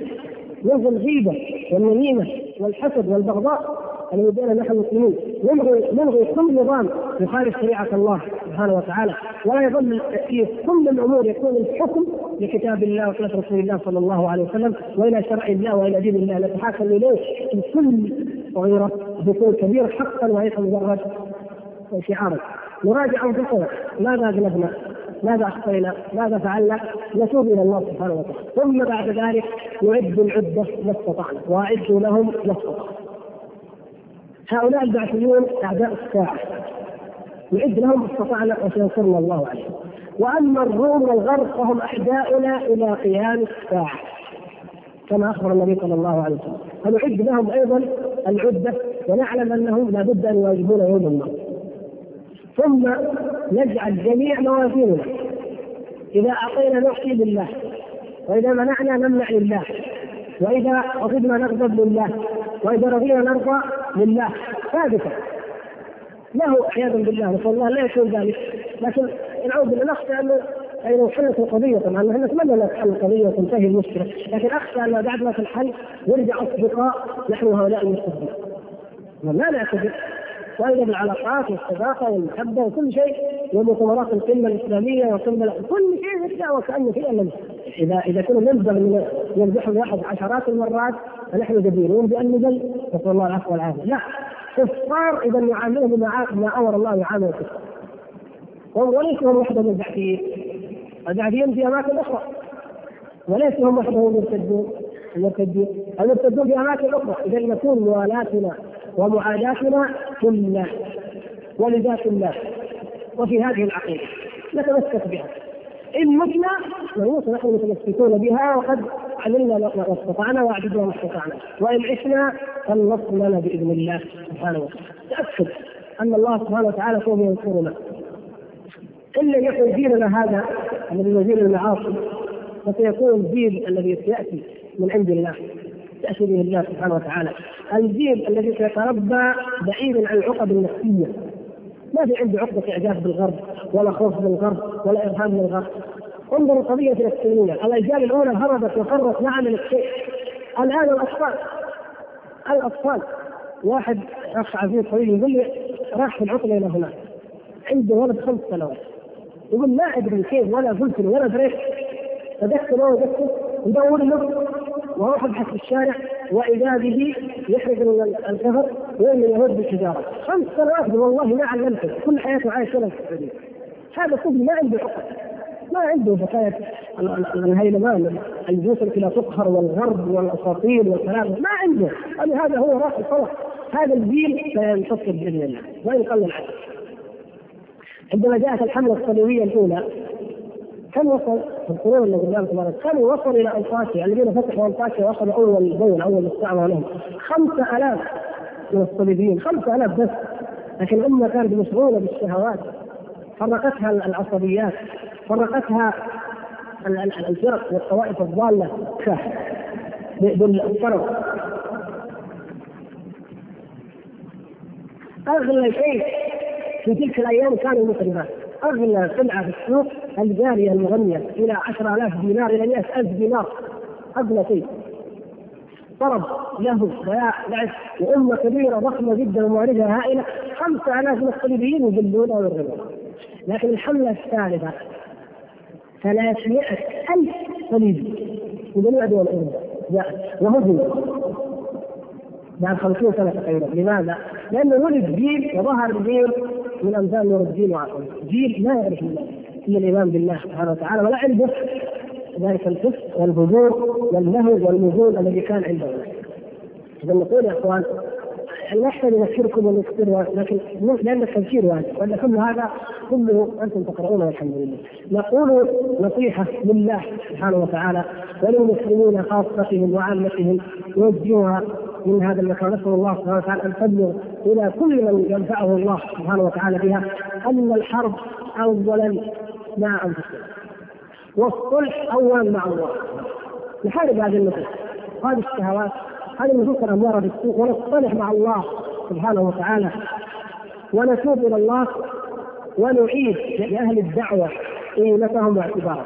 نلغي الغيبة والنميمة والحسد والبغضاء الذي بين نحن المسلمين نلغي نلغي كل نظام يخالف شريعة الله سبحانه وتعالى. ولا يظل في كل الأمور يكون الحكم لكتاب الله وسنة رسول الله صلى الله عليه وسلم وإلى شرع الله وإلى دين الله. نتحاكم إليه في كل صغيرة بيكون كبير حقا وليس مجرد شعارا نراجع أنفسنا. ماذا اذنبنا؟ ماذا أخطينا؟ ماذا فعلنا؟ نتوب إلى الله سبحانه وتعالى، ثم بعد ذلك نعد العدة ما استطعنا، وأعدوا لهم ما استطعنا. هؤلاء البعثيون أعداء الساعة. نعد لهم ما استطعنا وسينصرنا الله عليهم. وأما الروم والغرب فهم اعداؤنا إلى قيام الساعة. كما أخبر النبي صلى الله عليه وسلم، فنعد لهم أيضا العدة ونعلم أنهم لابد أن يواجهون يوم الموت. ثم نجعل جميع موازيننا. إذا أعطينا نعطي لله وإذا منعنا نمنع لله وإذا غضبنا نغضب لله وإذا رضينا نرضى لله. ثابتة له عياذا بالله نسأل الله لا يكون ذلك. لكن نعوذ بالله نخشى أي لو حلت القضية. طبعا نحن نتمنى أن تحل القضية وتنتهي المشكلة. لكن أخشى أن بعد ما تنحل يرجع أصدقاء نحن هؤلاء المستقبل لا نعتذر وأيضا العلاقات والصداقة والمحبة وكل شيء ومؤتمرات القمة الإسلامية وقمة كل شيء يبدأ وكأنه شيء لم اذا إذا كنا من يمدح الواحد عشرات المرات فنحن جديرون بأن نزل نسأل الله العفو والعافية. لا. كفار إذا نعاملهم بما ما أمر الله يعامل الكفار وليسوا هم وحدهم البعثيين البعثيين في أماكن أخرى. وليسوا هم وحدهم المرتدون. المرتدون في أماكن أخرى. إذا نكون موالاتنا ومعاداتنا كلها ولذات الله وفي هذه العقيدة نتمسك بها. إن متنا نموت نحن متمسكون بها وقد عملنا ما استطعنا وأعددنا ما استطعنا. وإن عشنا فالنصر لنا بإذن الله سبحانه وتعالى. تأكد أن الله سبحانه وتعالى سوف ينصرنا. إن لم يكن ديننا هذا الذي هو دين المعاصي فسيكون الدين الذي سيأتي من عند الله. ياتي به الله سبحانه وتعالى. الجيل الذي سيتربى بعيدا عن العقد النفسية. ما في عنده عقدة إعجاب بالغرب ولا خوف من الغرب ولا إرهاب من الغرب. انظروا قضية الفلسطينية الأجيال الأولى هربت وفرت ما عملت شيء الآن الأطفال الأطفال. واحد أخ عزيز حبيبي يقول لي راح في العطلة إلى هناك. عنده ولد خمس سنوات. يقول ما أدري كيف ولا قلت له ولا دريت. فدخل له ودخل ندور له. وأروح ابحث في الشارع واذا به يخرج من الكفر ويرمي اليهود بالحجاره خمس سنوات والله ما علمته. كل حياته عايش هنا في السعوديه هذا طفل ما عنده عقل ما عنده حكاية الهيلمان الجلوس التي لا تقهر والغرب والأساطير والكلام. ما عنده. هذا هو رأس الخلق هذا الجيل سينتصر بإذن الله. وان قل العدد عندما جاءت الحملة الصليبية الأولى كم وصل؟ في القرون اللي قدام كم وصل إلى انطاكيا الذين فتحوا انطاكيا واخذوا أول دولة أول مستعمره لهم. خمسة آلاف من الصليبيين خمسة آلاف بس. لكن الأمة كانت مشغولة بالشهوات. فرقتها العصبيات. فرقتها الفرق والطوائف الضالة. بالطرف أغلى شيء في تلك الأيام كانوا المسلمات أغلى سلعة في السوق الجارية المغنية إلى 10000 دينار إلى 100000 دينار. أغلى شيء. طرب له لعب وأمة كبيرة ضخمة جدا ومعرفة هائلة. 5000 من الصليبيين يذلونه ويرغبون لكن الحملة الثالثة 300 ألف صليبي. من جميع دول أوروبا وهزم بعد 50 سنة تقريبا. لماذا؟ لأنه ولد جيل وظهر جيل من أمثال نور الدين وعقل جيل لا يعرف الله إلا الإيمان بالله سبحانه وتعالى ولا عنده ذلك الفسق والفجور والنهي والنزول الذي كان عنده. إذا نقول يا إخوان لا يحتاج نذكركم ونذكر لكن لأن التذكير واجب. وإن كل هذا كله أنتم تقرؤونه والحمد لله. نقول نصيحة لله سبحانه وتعالى وللمسلمين خاصتهم وعامتهم نوجهها من هذا المكان. نسأل الله سبحانه وتعالى أن تبلغ إلى كل من ينفعه الله سبحانه وتعالى بها أن الحرب اولا مع أنفسنا والصلح اولا مع الله. نحارب هذه النفوس هذه الشهوات هذه النفوس الاماره بالسوء ونصطلح مع الله سبحانه وتعالى ونتوب إلى الله ونعيد لأهل الدعوة قيمتهم واعتبارهم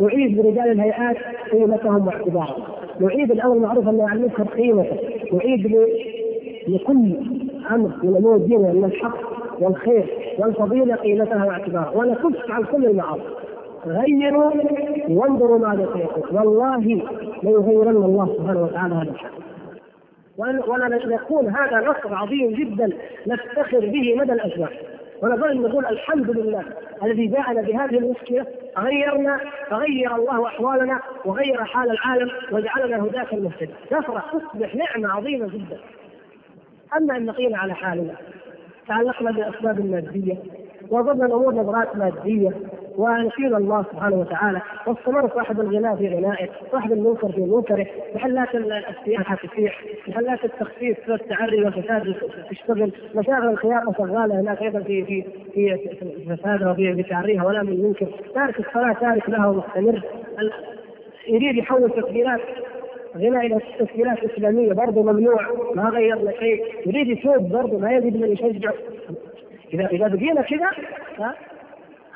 نعيد لرجال الهيئات قيمتهم واعتبارهم. نعيد الأمر المعروف عن المنكر قيمته نعيد لكل أمر من امور الدين من الحق والخير والفضيلة قيمتها واعتبارها. ونكف عن كل المعاصي. غيروا وانظروا ماذا سيكون والله ليغيرن الله سبحانه وتعالى هذا الحق ولا يكون هذا نصر عظيم جدا نفتخر به مدى الازمان ونظل نقول الحمد لله الذي جاءنا بهذه المشكلة غيرنا فغير الله أحوالنا وغير حال العالم وجعلنا هداة المهتدى نفرح تصبح نعمة عظيمة جدا. أما أن نقينا على حالنا تعلقنا بأسباب مادية وظن الأمور نظرات مادية ونشير الله سبحانه وتعالى واستمر صاحب الغناء في غنائه، صاحب المنكر في منكره، محلات السياحه تسيح، محلات التخفيف في التعري والفساد تشتغل، مشاغل الخيار شغالة هناك أيضا في في في فسادها وفي تعريها ولا من منكر، تارك الصلاة تارك لها ومستمر يريد يحول تسجيلات غناء إلى تسجيلات إسلامية برضه ممنوع ما غيرنا شيء. يريد يتوب برضه ما يجد من يشجع. اذا إذا بقينا كذا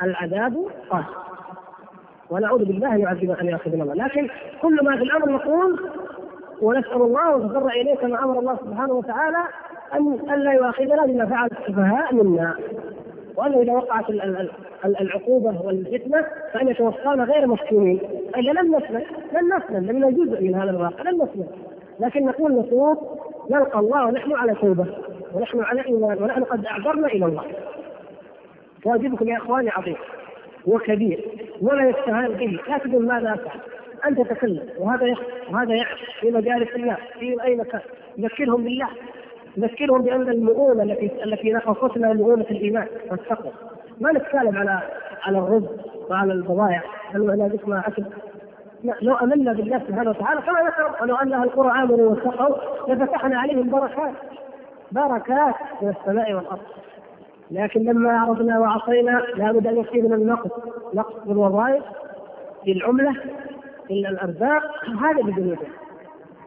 العذاب قاسي ونعوذ بالله أن يعذب أن ياخذنا الله. لكن كل ما في الأمر نقول ونسأل الله ونتضرع اليه كما أمر الله سبحانه وتعالى ان الا يؤاخذنا بما فعل السفهاء منا. وأنه إذا وقعت العقوبة والفتنة فإن يتوفانا غير مفتونين الا لم نسلم لن نسلم لم جزء من هذا الواقع لن نسلم لكن نقول نصوص نلقى الله ونحن على توبة ونحن على إيمان ونحن قد أعذرنا إلى الله. واجبكم يا إخواني عظيم وكبير ولا يستهان به. لا تقول ماذا أفعل. أنت تتكلم وهذا يخ وهذا يعرف في مجالس الناس في أي مكان. ذكرهم بالله. ذكرهم بأن المؤونة التي التي نقصتنا مؤونة الإيمان والتقوى. ما نتكلم على على الرز وعلى البضائع. هل لا اسمها أكل؟ لو آمنا بالله سبحانه وتعالى كما ذكر ولو أن أهل القرى آمنوا واتقوا لفتحنا عليهم بركات بركات من السماء والأرض. لكن لما عرضنا وعصينا لابد أن يصيبنا النقص نقص في الوظائف في العملة في الأرزاق هذا بذنوبه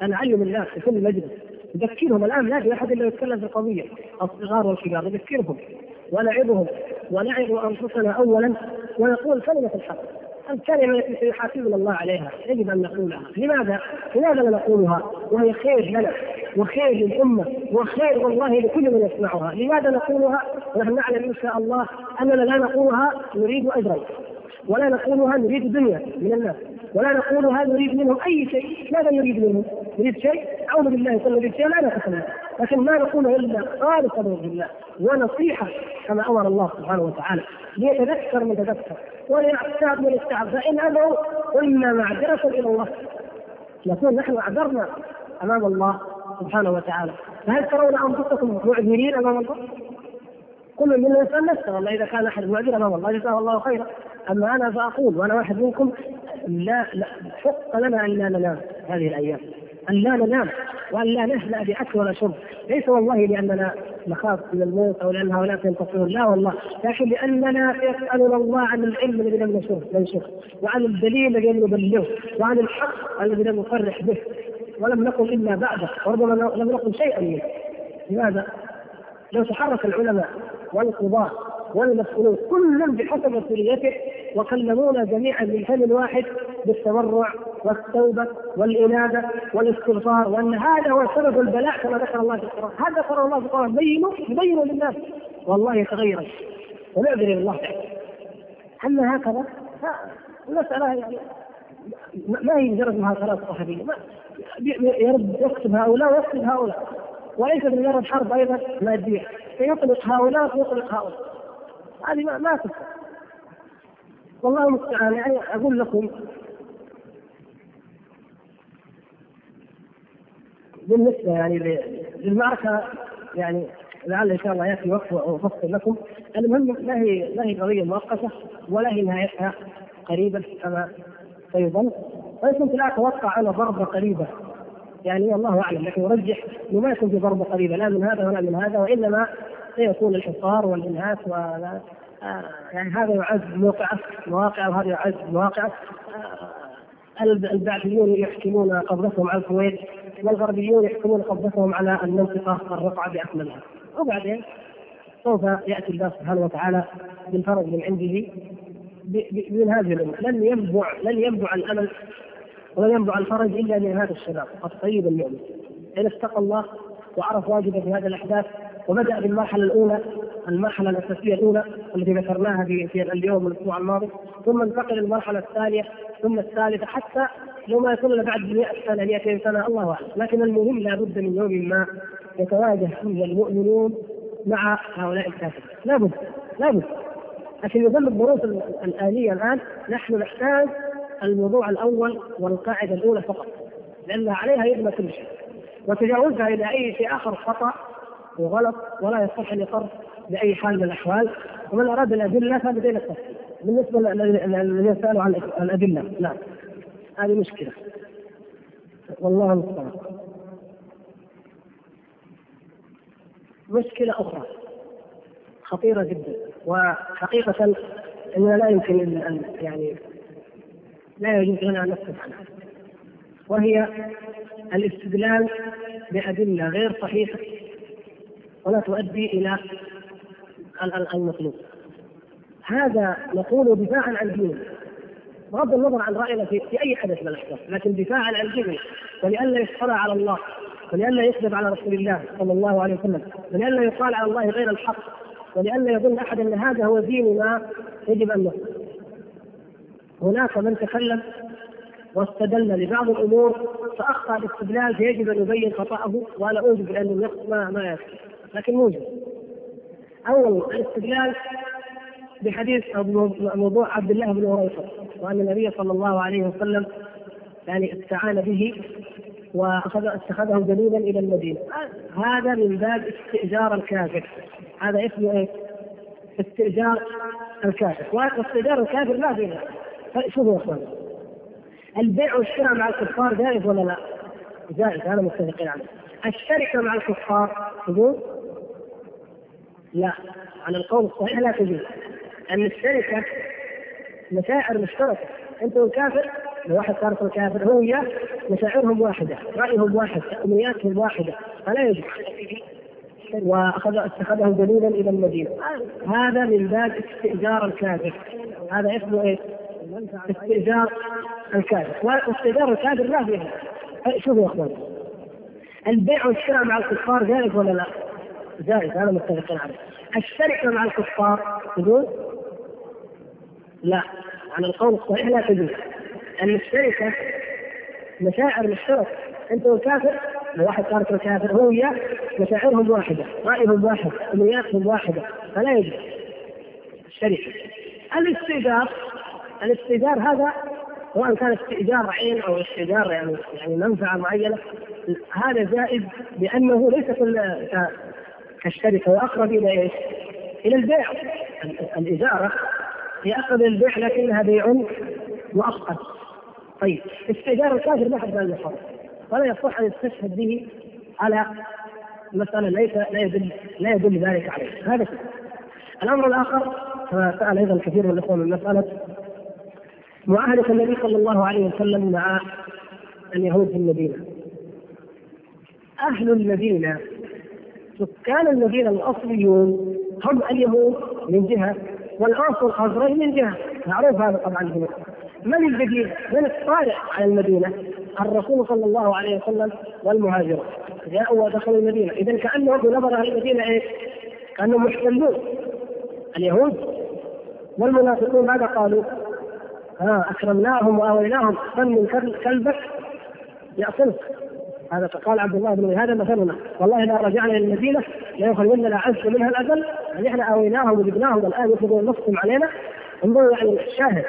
أنا أعلم الناس في كل مجلس. نذكرهم الآن لا في أحد إلا يتكلم في القضية. الصغار والكبار نذكرهم ونعظهم ونعظ أنفسنا اولا ونقول كلمة الحق. الكلمة التي سيحاسبنا الله عليها يجب أن نقولها، لماذا؟ لماذا لا نقولها؟ وهي خير لنا وخير للأمة وخير والله لكل من يسمعها، لماذا نقولها؟ ونحن نعلم إن شاء الله أننا لا نقولها نريد أجرا. ولا نقولها نريد دنيا من الناس ولا نقولها نريد منهم أي شيء ماذا نريد منهم؟ نريد شيء أعوذ بالله يقول نريد شيء لا نتكلم لكن ما نقوله إلا خالصا بالله ونصيحة كما أمر الله سبحانه وتعالى ليتذكر من تذكر وليعتاب من استعاب فإن أبوا قلنا معذرة إلى الله نكون نحن أعذرنا أمام الله سبحانه وتعالى فهل ترون أنفسكم معذرين أمام الله؟ كل منا يسال نفسه والله إذا كان أحد معذر امام الله جزاه الله خيرا. أما أنا فأقول وأنا واحد منكم لا, لا حق لنا أن لا ننام هذه الأيام. أن لا ننام وأن لا نهلا باكل ولا شرب ليس والله لأننا نخاف من الموت أو لأن هؤلاء ينتصرون. لا والله لكن لأننا يسالنا الله عن العلم الذي لم ننشره وعن الدليل الذي لم نبلغه وعن الحق الذي لم نصرح به ولم نقل إلا بعده وربما لم نقل شيئا منه. لماذا؟ لو تحرك العلماء والقضاة والمسؤولون كل بحسب مسؤوليته وكلمونا جميعا من فم واحد بالتضرع والتوبة والإنابة والاستغفار وأن هذا هو سبب البلاء كما ذكر الله في القرآن، هذا ذكر الله في القرآن. بينوا يبينوا للناس. والله تغير ونعذر إلى الله. أما هكذا المسألة يعني ما هي مجرد مهاترات صحفيه يرد يكتب هؤلاء ويكتب هؤلاء. وليس بمجرد حرب أيضا مادية. فيطلق هؤلاء ويطلق هؤلاء. هذه ما, ما تفهم. والله المستعان. يعني أقول لكم بالنسبة يعني للمعركة يعني لعل إن شاء الله يأتي وقت وافصل لكم. المهم ما هي ما هي قضية مؤقتة ولا هي نهايتها قريبه كما سيظن. وان كنت لا أتوقع أنا ضربة قريبة يعني الله أعلم لكن ارجح إنه ما يكون في ضربه قريبة لا من هذا ولا من هذا وإنما سيكون الحصار والإنهاك و آه، يعني هذا يعز موقعه مواقعه وهذا يعز مواقعه. آه، البعثيون يحكمون قبضتهم على الكويت والغربيون يحكمون قبضتهم على المنطقة الرقعة بأكملها. وبعدين سوف يأتي الله سبحانه وتعالى بالفرج من عنده من هذه الأمة. لن ينبع لن ينبع الأمل ولن ينبع الفرج إلا من هذا الشباب الطيب المؤمن. ان اتقى الله وعرف واجبه في هذه الأحداث وبدأ بالمرحلة الأولى المرحلة الأساسية الأولى التي ذكرناها في, في اليوم الأسبوع الماضي ثم انتقل للمرحلة الثانية ثم الثالثة حتى لو ما يكون إلا بعد 100 سنة 200 سنة الله أعلم. لكن المهم لابد من يوم ما يتواجه فيه المؤمنون مع هؤلاء الكافرين. لابد لابد لكن يظل الظروف الآلية الآن نحن نحتاج الموضوع الأول والقاعدة الأولى فقط لأن عليها يبنى كل شيء وتجاوزها إلى أي شيء آخر خطأ وغلط ولا يصح أن يقر بأي حال من الأحوال ومن أراد الأدلة فبدين التفصيل بالنسبة للذين سألوا عن الأدلة لا هذه مشكلة. والله المستعان. مشكلة أخرى. خطيرة جدا. وحقيقة أننا لا يمكن أن يعني لا يجوز لنا أن نسكت عنها. وهي الاستدلال بأدلة غير صحيحة ولا تؤدي إلى المطلوب. هذا نقول دفاعا عن ديننا بغض النظر عن رأينا في, في أي حدث من الأحداث لكن دفاعا عن ديننا ولئلا يفترى على الله ولئلا يكذب على رسول الله صلى الله عليه وسلم ولئلا يقال على الله غير الحق ولئلا يظن أحد أن هذا هو ديننا يجب أن نقول هناك من تكلم واستدل لبعض الأمور فأخطأ الاستدلال فيجب أن يبين خطأه وأنا أوجب بانه ما ما يكفي لكن موجب. أول الاستدلال بحديث موضوع عبد الله بن هريره وأن النبي صلى الله عليه وسلم يعني استعان به واخذ اتخذه دليلا إلى المدينة. هذا من باب استئجار الكافر. هذا اسمه إيه؟ استئجار الكافر. واستئجار الكافر لا فيه شوفوا يا اخوان البيع والشراء مع الكفار جائز ولا لا؟ جائز هذا متفقين عليه الشركة مع الكفار تجوز؟ لا على القول الصحيح لا تجوز أن الشركة مشاعر مشتركة أنت والكافر لو واحد صار الكافر هو وياه مشاعرهم واحدة، رأيهم واحد، أمنياتهم واحدة، فلا يجوز. واخذ اتخذه دليلا إلى المدينة. هذا من باب استئجار الكافر. هذا اسمه إيه؟ استئجار الكافر، واستئجار الكافر لا فيها. شوفوا يا أخوان. البيع والشراء مع الكفار جائز ولا لا؟ جائز هذا متفقين عليه. الشركة مع الكفار تجوز؟ لا على القول الصحيح لا تجوز ان الشركة مشاعر مشتركه أنت والكافر لو واحد صار الكافر هو وياه مشاعرهم واحدة رأيهم واحد أمنياتهم واحدة فلا يجوز الشركة الاستئجار الاستئجار هذا سواء كان استئجار عين أو استئجار يعني يعني منفعة معينة هذا جائز لأنه ليس كالشركة وأقرب إلى إيش؟ إلى البيع. الاجاره هي أقرب إلى البيع لكنها بيع مؤقت. طيب استئجار الكافر ما حد لا ولا يصح أن يستشهد به على مسألة ليس لا يدل لا يدل ذلك عليه. هذا الأمر الآخر كما سأل أيضا كثير من الإخوة من مسألة معاهدة النبي صلى الله عليه وسلم مع اليهود في المدينة أهل المدينة سكان المدينة الأصليون هم اليهود من جهة والاوس والخزرج من جهة معروف هذا طبعا هنا من البديل؟ من الطارئ على المدينة؟ الرسول صلى الله عليه وسلم والمهاجرون جاءوا ودخلوا المدينة اذا كانهم بنظر أهل المدينة إيه؟ كأنهم محتلون اليهود والمنافقون ماذا قالوا؟ ها أكرمناهم وآويناهم. من كلبك؟ ياكلك هذا قال عبد الله بن هذا مثلنا. والله إذا رجعنا إلى المدينة ليخرجن الاعز منها الاذل يعني إحنا آويناهم وجبناهم الان يطلبون نصهم علينا. انظروا يعني الشاهد.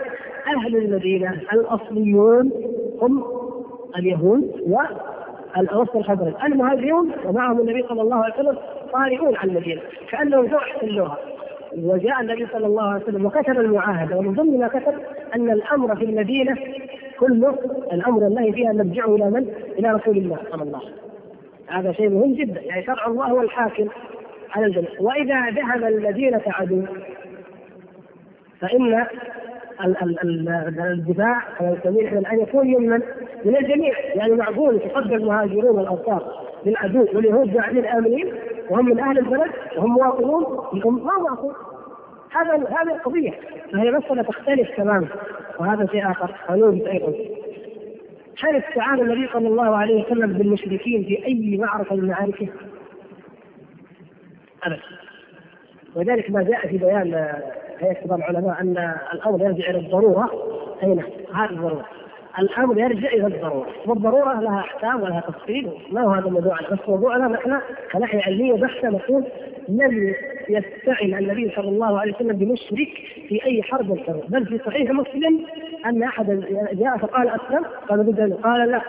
أهل المدينة الأصليون هم اليهود والاوس والخزرج المهاجرون ومعهم النبي صلى الله عليه وسلم طارئون على المدينة كأنهم جو احتلوها وجاء النبي صلى الله عليه وسلم وكتب المعاهدة ومن ضمن ما كتب أن الأمر في المدينة كله الأمر الله فيها نرجعه إلى من؟ إلى رسول الله صلى الله عليه وسلم. هذا شيء مهم جدا يعني شرع الله هو الحاكم على الجميع وإذا ذهب المدينة عدو فإن الدفاع كما يسميه إحنا ان يكون من من الجميع. يعني معقول يتصدى المهاجرون والانصار للعدو واليهود قاعدين آمنين وهم من أهل البلد وهم مواطنون هم ما معقول هذا هذه القضية. فهي مسألة تختلف تماما وهذا شيء آخر. ونوجد أيضا. هل استعان النبي صلى الله عليه وسلم بالمشركين في أي معركة من معاركه؟ ابدا. وذلك ما جاء في بيان كبار العلماء أن الأمر يرجع إلى الضرورة. أي نعم هذه الضرورة. الأمر يرجع إلى الضرورة. والضرورة لها أحكام ولها تفصيل. ما هو هذا الموضوع؟ بس موضوعنا نحن كناحيه علمية بحتة نقول لم يستعن النبي صلى الله عليه وسلم بمشرك في أي حرب الحروب بل في صحيح مسلم أن أحد جاء فقال أسلم. قال بد قال لا.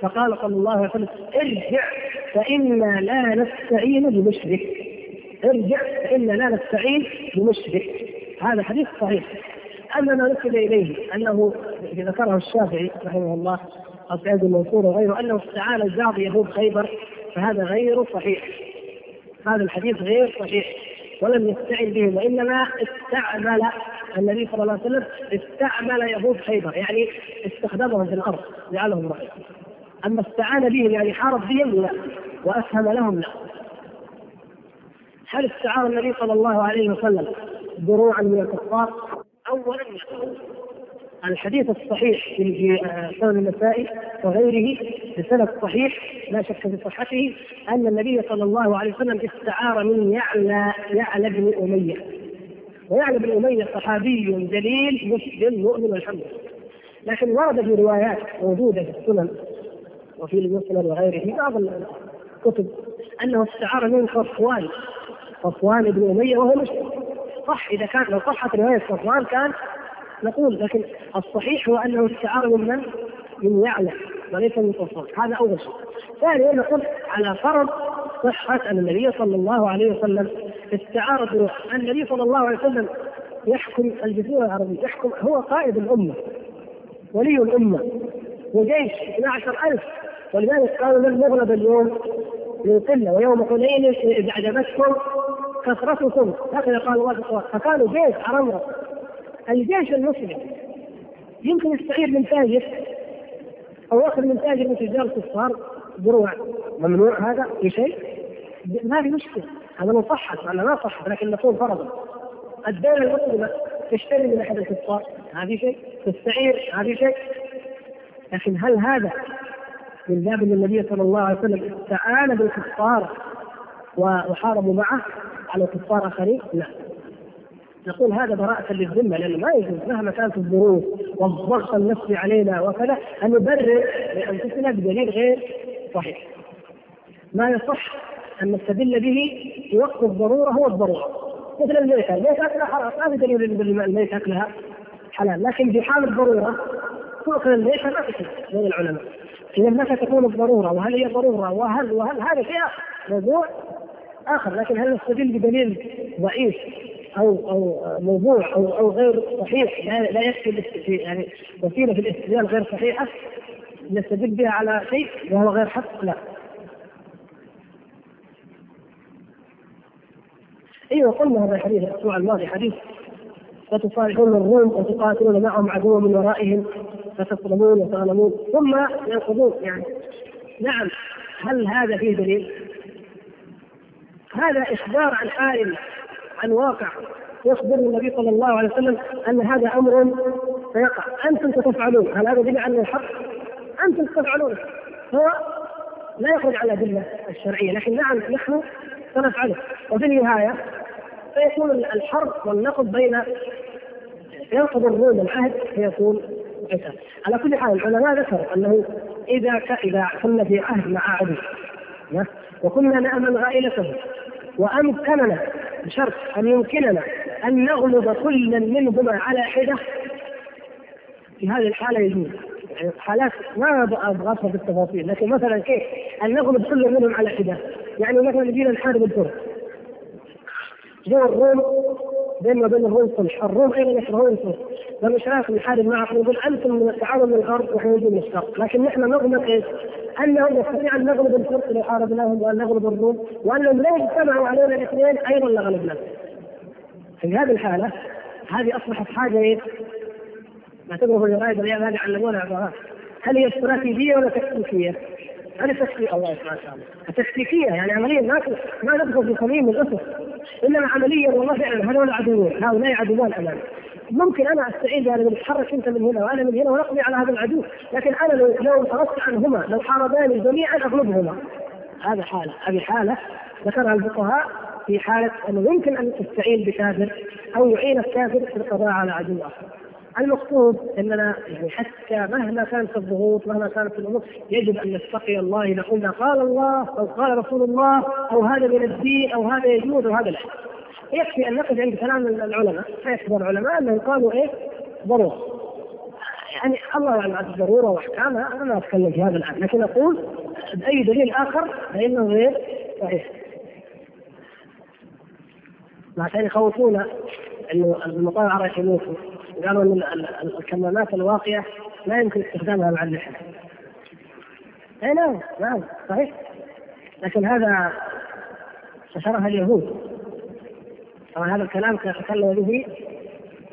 فقال صلى الله عليه وسلم ارجع فانا لا نستعين بمشرك. ارجع فانا لا نستعين بمشرك. هذا حديث صحيح. اما ما نسب إليه أنه ذكره الشافعي رحمه الله أو سعيد المنصور وغيره أنه استعان بعض يهود خيبر فهذا غير صحيح. هذا الحديث غير صحيح. ولم يستعن بهم وإنما استعمل النبي صلى الله عليه وسلم استعمل يهود خيبر يعني استخدمهم في الأرض جعلهم رأي. أما استعان بهم يعني حارب بهم لا. واسهم لهم لا. هل استعار النبي صلى الله عليه وسلم دروعا من الكفار؟ اولا الحديث الصحيح في سنن النسائي وغيره بسند صحيح لا شك في صحته أن النبي صلى الله عليه وسلم استعار من يعلى يعلى بن أمية. ويعلى بن أمية صحابي جليل مسلم مؤمن والحمد لله لكن ورد في روايات موجودة في السنن وفي المسند وغيره بعض الكتب أنه استعار من صفوان صفوان بن أمية وهو مسلم. صح إذا كان لو صحت رواية صفوان كان نقول لكن الصحيح هو أنه استعار من من؟ يعلى وليس من صفوان هذا أول شيء. ثانيا نقول على فرض صحة أن النبي صلى الله عليه وسلم استعار النبي صلى الله عليه وسلم يحكم الجزيرة العربية يحكم هو قائد الأمة ولي الأمة وجيش 12000 ولذلك قالوا لن نغلب اليوم من قلة ويوم حنين إذ أعجبتكم كثرتكم. هكذا قال الله فكانوا جيش عرمرة الجيش المسلم يمكن يستعير من تاجر أو يأخذ من تاجر من تجار الكفار دروع ممنوع هذا في شيء؟ ما في مشكلة. هذا لو صحت ولا ما صحت لكن نقول فرضا الدولة المسلمة تشتري من أحد الكفار. هذه شيء. تستعير. هذه شيء. لكن هل هذا من باب النبي صلى الله عليه وسلم استعان بالكفار وحاربوا معه؟ على كفار آخرين؟ لا. نقول هذا براءة للذمة لأنه ما يجوز مهما كانت الظروف والضغط النفسي علينا وكذا أن نبرر لأنفسنا بدليل غير صحيح. ما يصح أن نستدل به في وقت الضرورة هو الضرورة. مثل الميتة، الميتة أكلها حرام، ما في دليل أن الميتة أكلها حلال، لكن في حال الضرورة تؤكل الميتة ما في بين العلماء. إذا متى تكون الضرورة وهل هي ضرورة وهل وهل هذا شيء موضوع آخر لكن هل نستدل بدليل ضعيف أو أو موضوع أو أو غير صحيح لا يكفي يعني وسيلة في الاستدلال غير صحيحة نستدل بها على شيء وهو غير حق لا. أيوه قلنا هذا الحديث الأسبوع الماضي حديث وتصالحون الروم وتقاتلون معهم عدوا من ورائهم فتصلمون وتغنمون ثم ينقضون يعني نعم هل هذا فيه دليل؟ هذا إخبار عن حال عن واقع يخبر النبي صلى الله عليه وسلم أن هذا أمر سيقع. أنتم ستفعلون. هل هذا دليل على الحق؟ أنتم ستفعلونه هو لا يخرج على الأدلة الشرعية لكن نعم نحن سنفعله. وفي النهاية فيكون الحرب والنقض بين ينقض الروم العهد فيكون قتال. على كل حال العلماء ذكروا أنه إذا اذا كنا في عهد مع عدو وكنا نامن غائلته. وأمكننا بشرط أن يمكننا أن نغلب كلا منهما على حدة. في هذه الحالة يجوز. يعني حالات ما أبغى في التفاصيل. لكن مثلا كيف؟ أن نغلب كل منهم على حدة. يعني مثلا يجينا نحارب الفرس جو الروم بيننا وبين الروم صلح، الروم أيضا يكرهون الفرس، شاف نحارب معكم يقول أنتم من التعاون من الغرب ونحن نجي من الشرق، لكن نحن نغلب إيش؟ أنهم نستطيع أن نغلب الفرس اذا حاربناهم وأن نغلب الروم وأنهم لو اجتمعوا علينا الاثنين أيضا لغلبناهم. في هذه الحالة هذه أصبحت حاجة إيه؟ نعتبره في الجرائد الأيام هذه علمونا عبارات هل هي استراتيجية ولا تكتيكية؟ هذه تكتيك الله شاء الله تكتيكيه يعني عمليا ما ما ندخل في صميم الأسس إنما عمليا والله فعلا. هذول عدوين هؤلاء عدوان أمامي. ممكن أنا استعين بهذا تتحرك أنت من هنا وأنا من هنا ونقضي على هذا العدو. لكن أنا لو لو انصرفت عنهما لو حارباني جميعا اغلبهما هذا حالة. هذه حالة ذكرها الفقهاء في حالة أنه يمكن أن تستعين بكافر أو يعين الكافر في القضاء على عدو آخر. المقصود أننا يعني حتى مهما كانت الضغوط مهما كانت الأمور يجب أن نتقي الله. إذا قلنا قال الله أو قال رسول الله أو هذا من الدين أو هذا يجوز وهذا لا. يكفي أن نقف عند كلام العلماء. فيكفي العلماء أنهم قالوا إيه؟ ضرورة. يعني الله اعلم عن الضرورة وأحكامها. أنا ما أتكلم في هذا الآن. لكن أقول بأي دليل آخر فإنه غير صحيح. عشان يخوفونا إنه المطاوع راح يموتوا. قالوا ان الكمامات الواقية لا يمكن استخدامها مع اللحيه. أي نعم نعم صحيح. لكن هذا نشرها اليهود. طبعا هذا الكلام تكلم به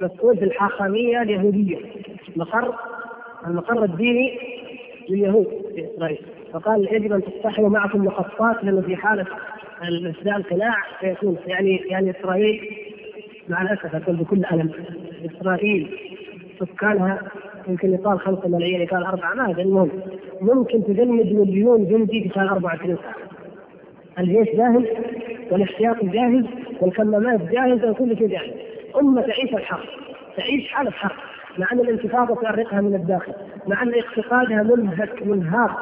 مسؤول في الحاخامية اليهودية مقر المقر الديني لليهود في إسرائيل. فقال يجب أن تصطحبوا معكم مخططات لأنه في حالة الإسلام قناع سيكون يعني يعني إسرائيل مع الأسف أقول بكل ألم إسرائيل سكانها يمكن يقال خمسة ملايين يقال أربعة ما أدري المهم ممكن تجند مليون جندي في خلال 24 ساعة الجيش جاهز والاحتياط جاهز والكمامات جاهزة وكل شيء جاهز. أمة تعيش الحرب تعيش حالة حرب مع أن الانتفاضة تؤرقها من الداخل مع أن اقتصادها منهك منهار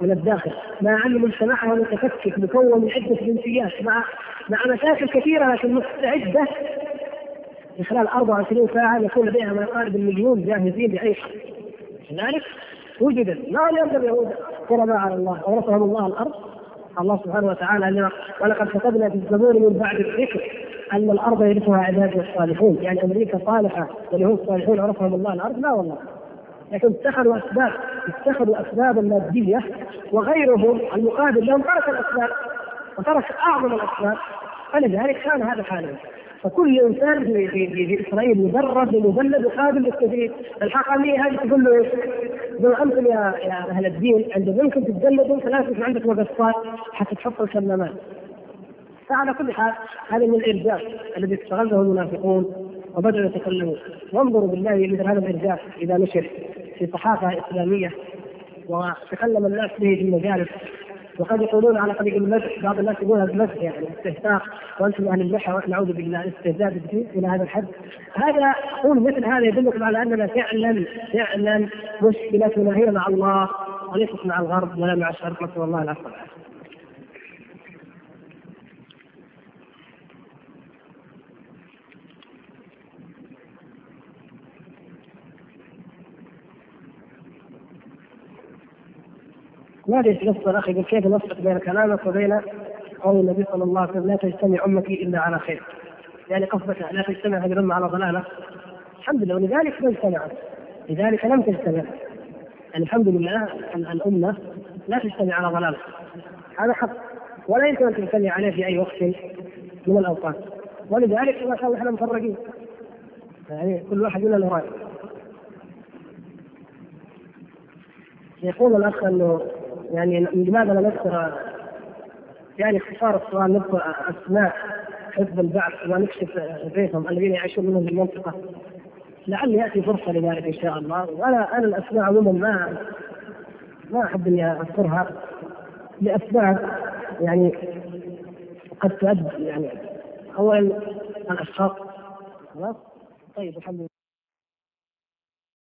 من الداخل. مع أن مجتمعها متفكك مكون من عدة جنسيات مع مع مشاكل كثيرة لكن مستعدة في خلال 24 ساعة يكون لديها ما يقارب المليون جاهزين لأي حرب لذلك وجدت ما لم اليهود كرماء على الله أورثهم الله الأرض. الله سبحانه وتعالى ولقد كتبنا في الزبور من بعد الذكر أن الأرض يرثها عباده الصالحون، يعني أمريكا صالحة واليهود صالحون عرفهم الله الأرض، لا والله. لكن اتخذوا أسباب اتخذوا اسبابا ماديه وغيرهم المقابل لهم ترك الأسباب وترك أعظم الأسباب فلذلك كان هذا حاله فكل إنسان في في في, إسرائيل مدرب ومبلد وقابل للتدريب، الحقانيه هذه تقول له إيش؟ تقول أنتم يا يا أهل الدين عند منكم تتجلدوا فلازم يكون عندك مقصات حتى تحط الكمامات. فعلى كل حال هذا من الارجاف الذي استغله المنافقون وبداوا يتكلمون وانظروا بالله مثل هذا الارجاف إذا نشر في صحافة إسلامية. وتكلم الناس به في المجالس. وقد يقولون على طريق المدح بعض الناس يقولها بالمدح يعني استهتار وأنتم أهل اللحى نعوذ بالله الاستهزاء بالدين إلى هذا الحد. هذا أقول مثل هذا يدلكم على أننا فعلا فعلا مشكلتنا هي مع الله وليست مع الغرب ولا مع الشرق نسأل الله العفو ما نص الاخ يقول كيف نفرق بين كلامك وبين قول النبي صلى الله عليه وسلم لا تجتمع أمتي إلا على خير. يعني قصدك لا تجتمع هذه الأمة على ضلالة. الحمد لله ولذلك ما اجتمعت. لذلك لم تجتمع. يعني الحمد لله الأمة لا تجتمع على ضلالة. هذا حق ولا يمكن أن تجتمع عليه في أي وقت من الأوقات. ولذلك ما شاء الله إحنا مفرقين. يعني كل واحد لنا له رأي. يقول الأخ إنه يعني لماذا لا نذكر يعني اختصار السؤال نذكر أسماء حفظ البعث ونكشف بيتهم الذين يعيشون منهم في المنطقة. لعل يأتي فرصة لذلك إن شاء الله. وأنا أنا الأسماء عموما ما ما أحب إني أذكرها لاسباب يعني قد تؤدي يعني. اولا الأشخاص. خلاص طيب الحمد لله.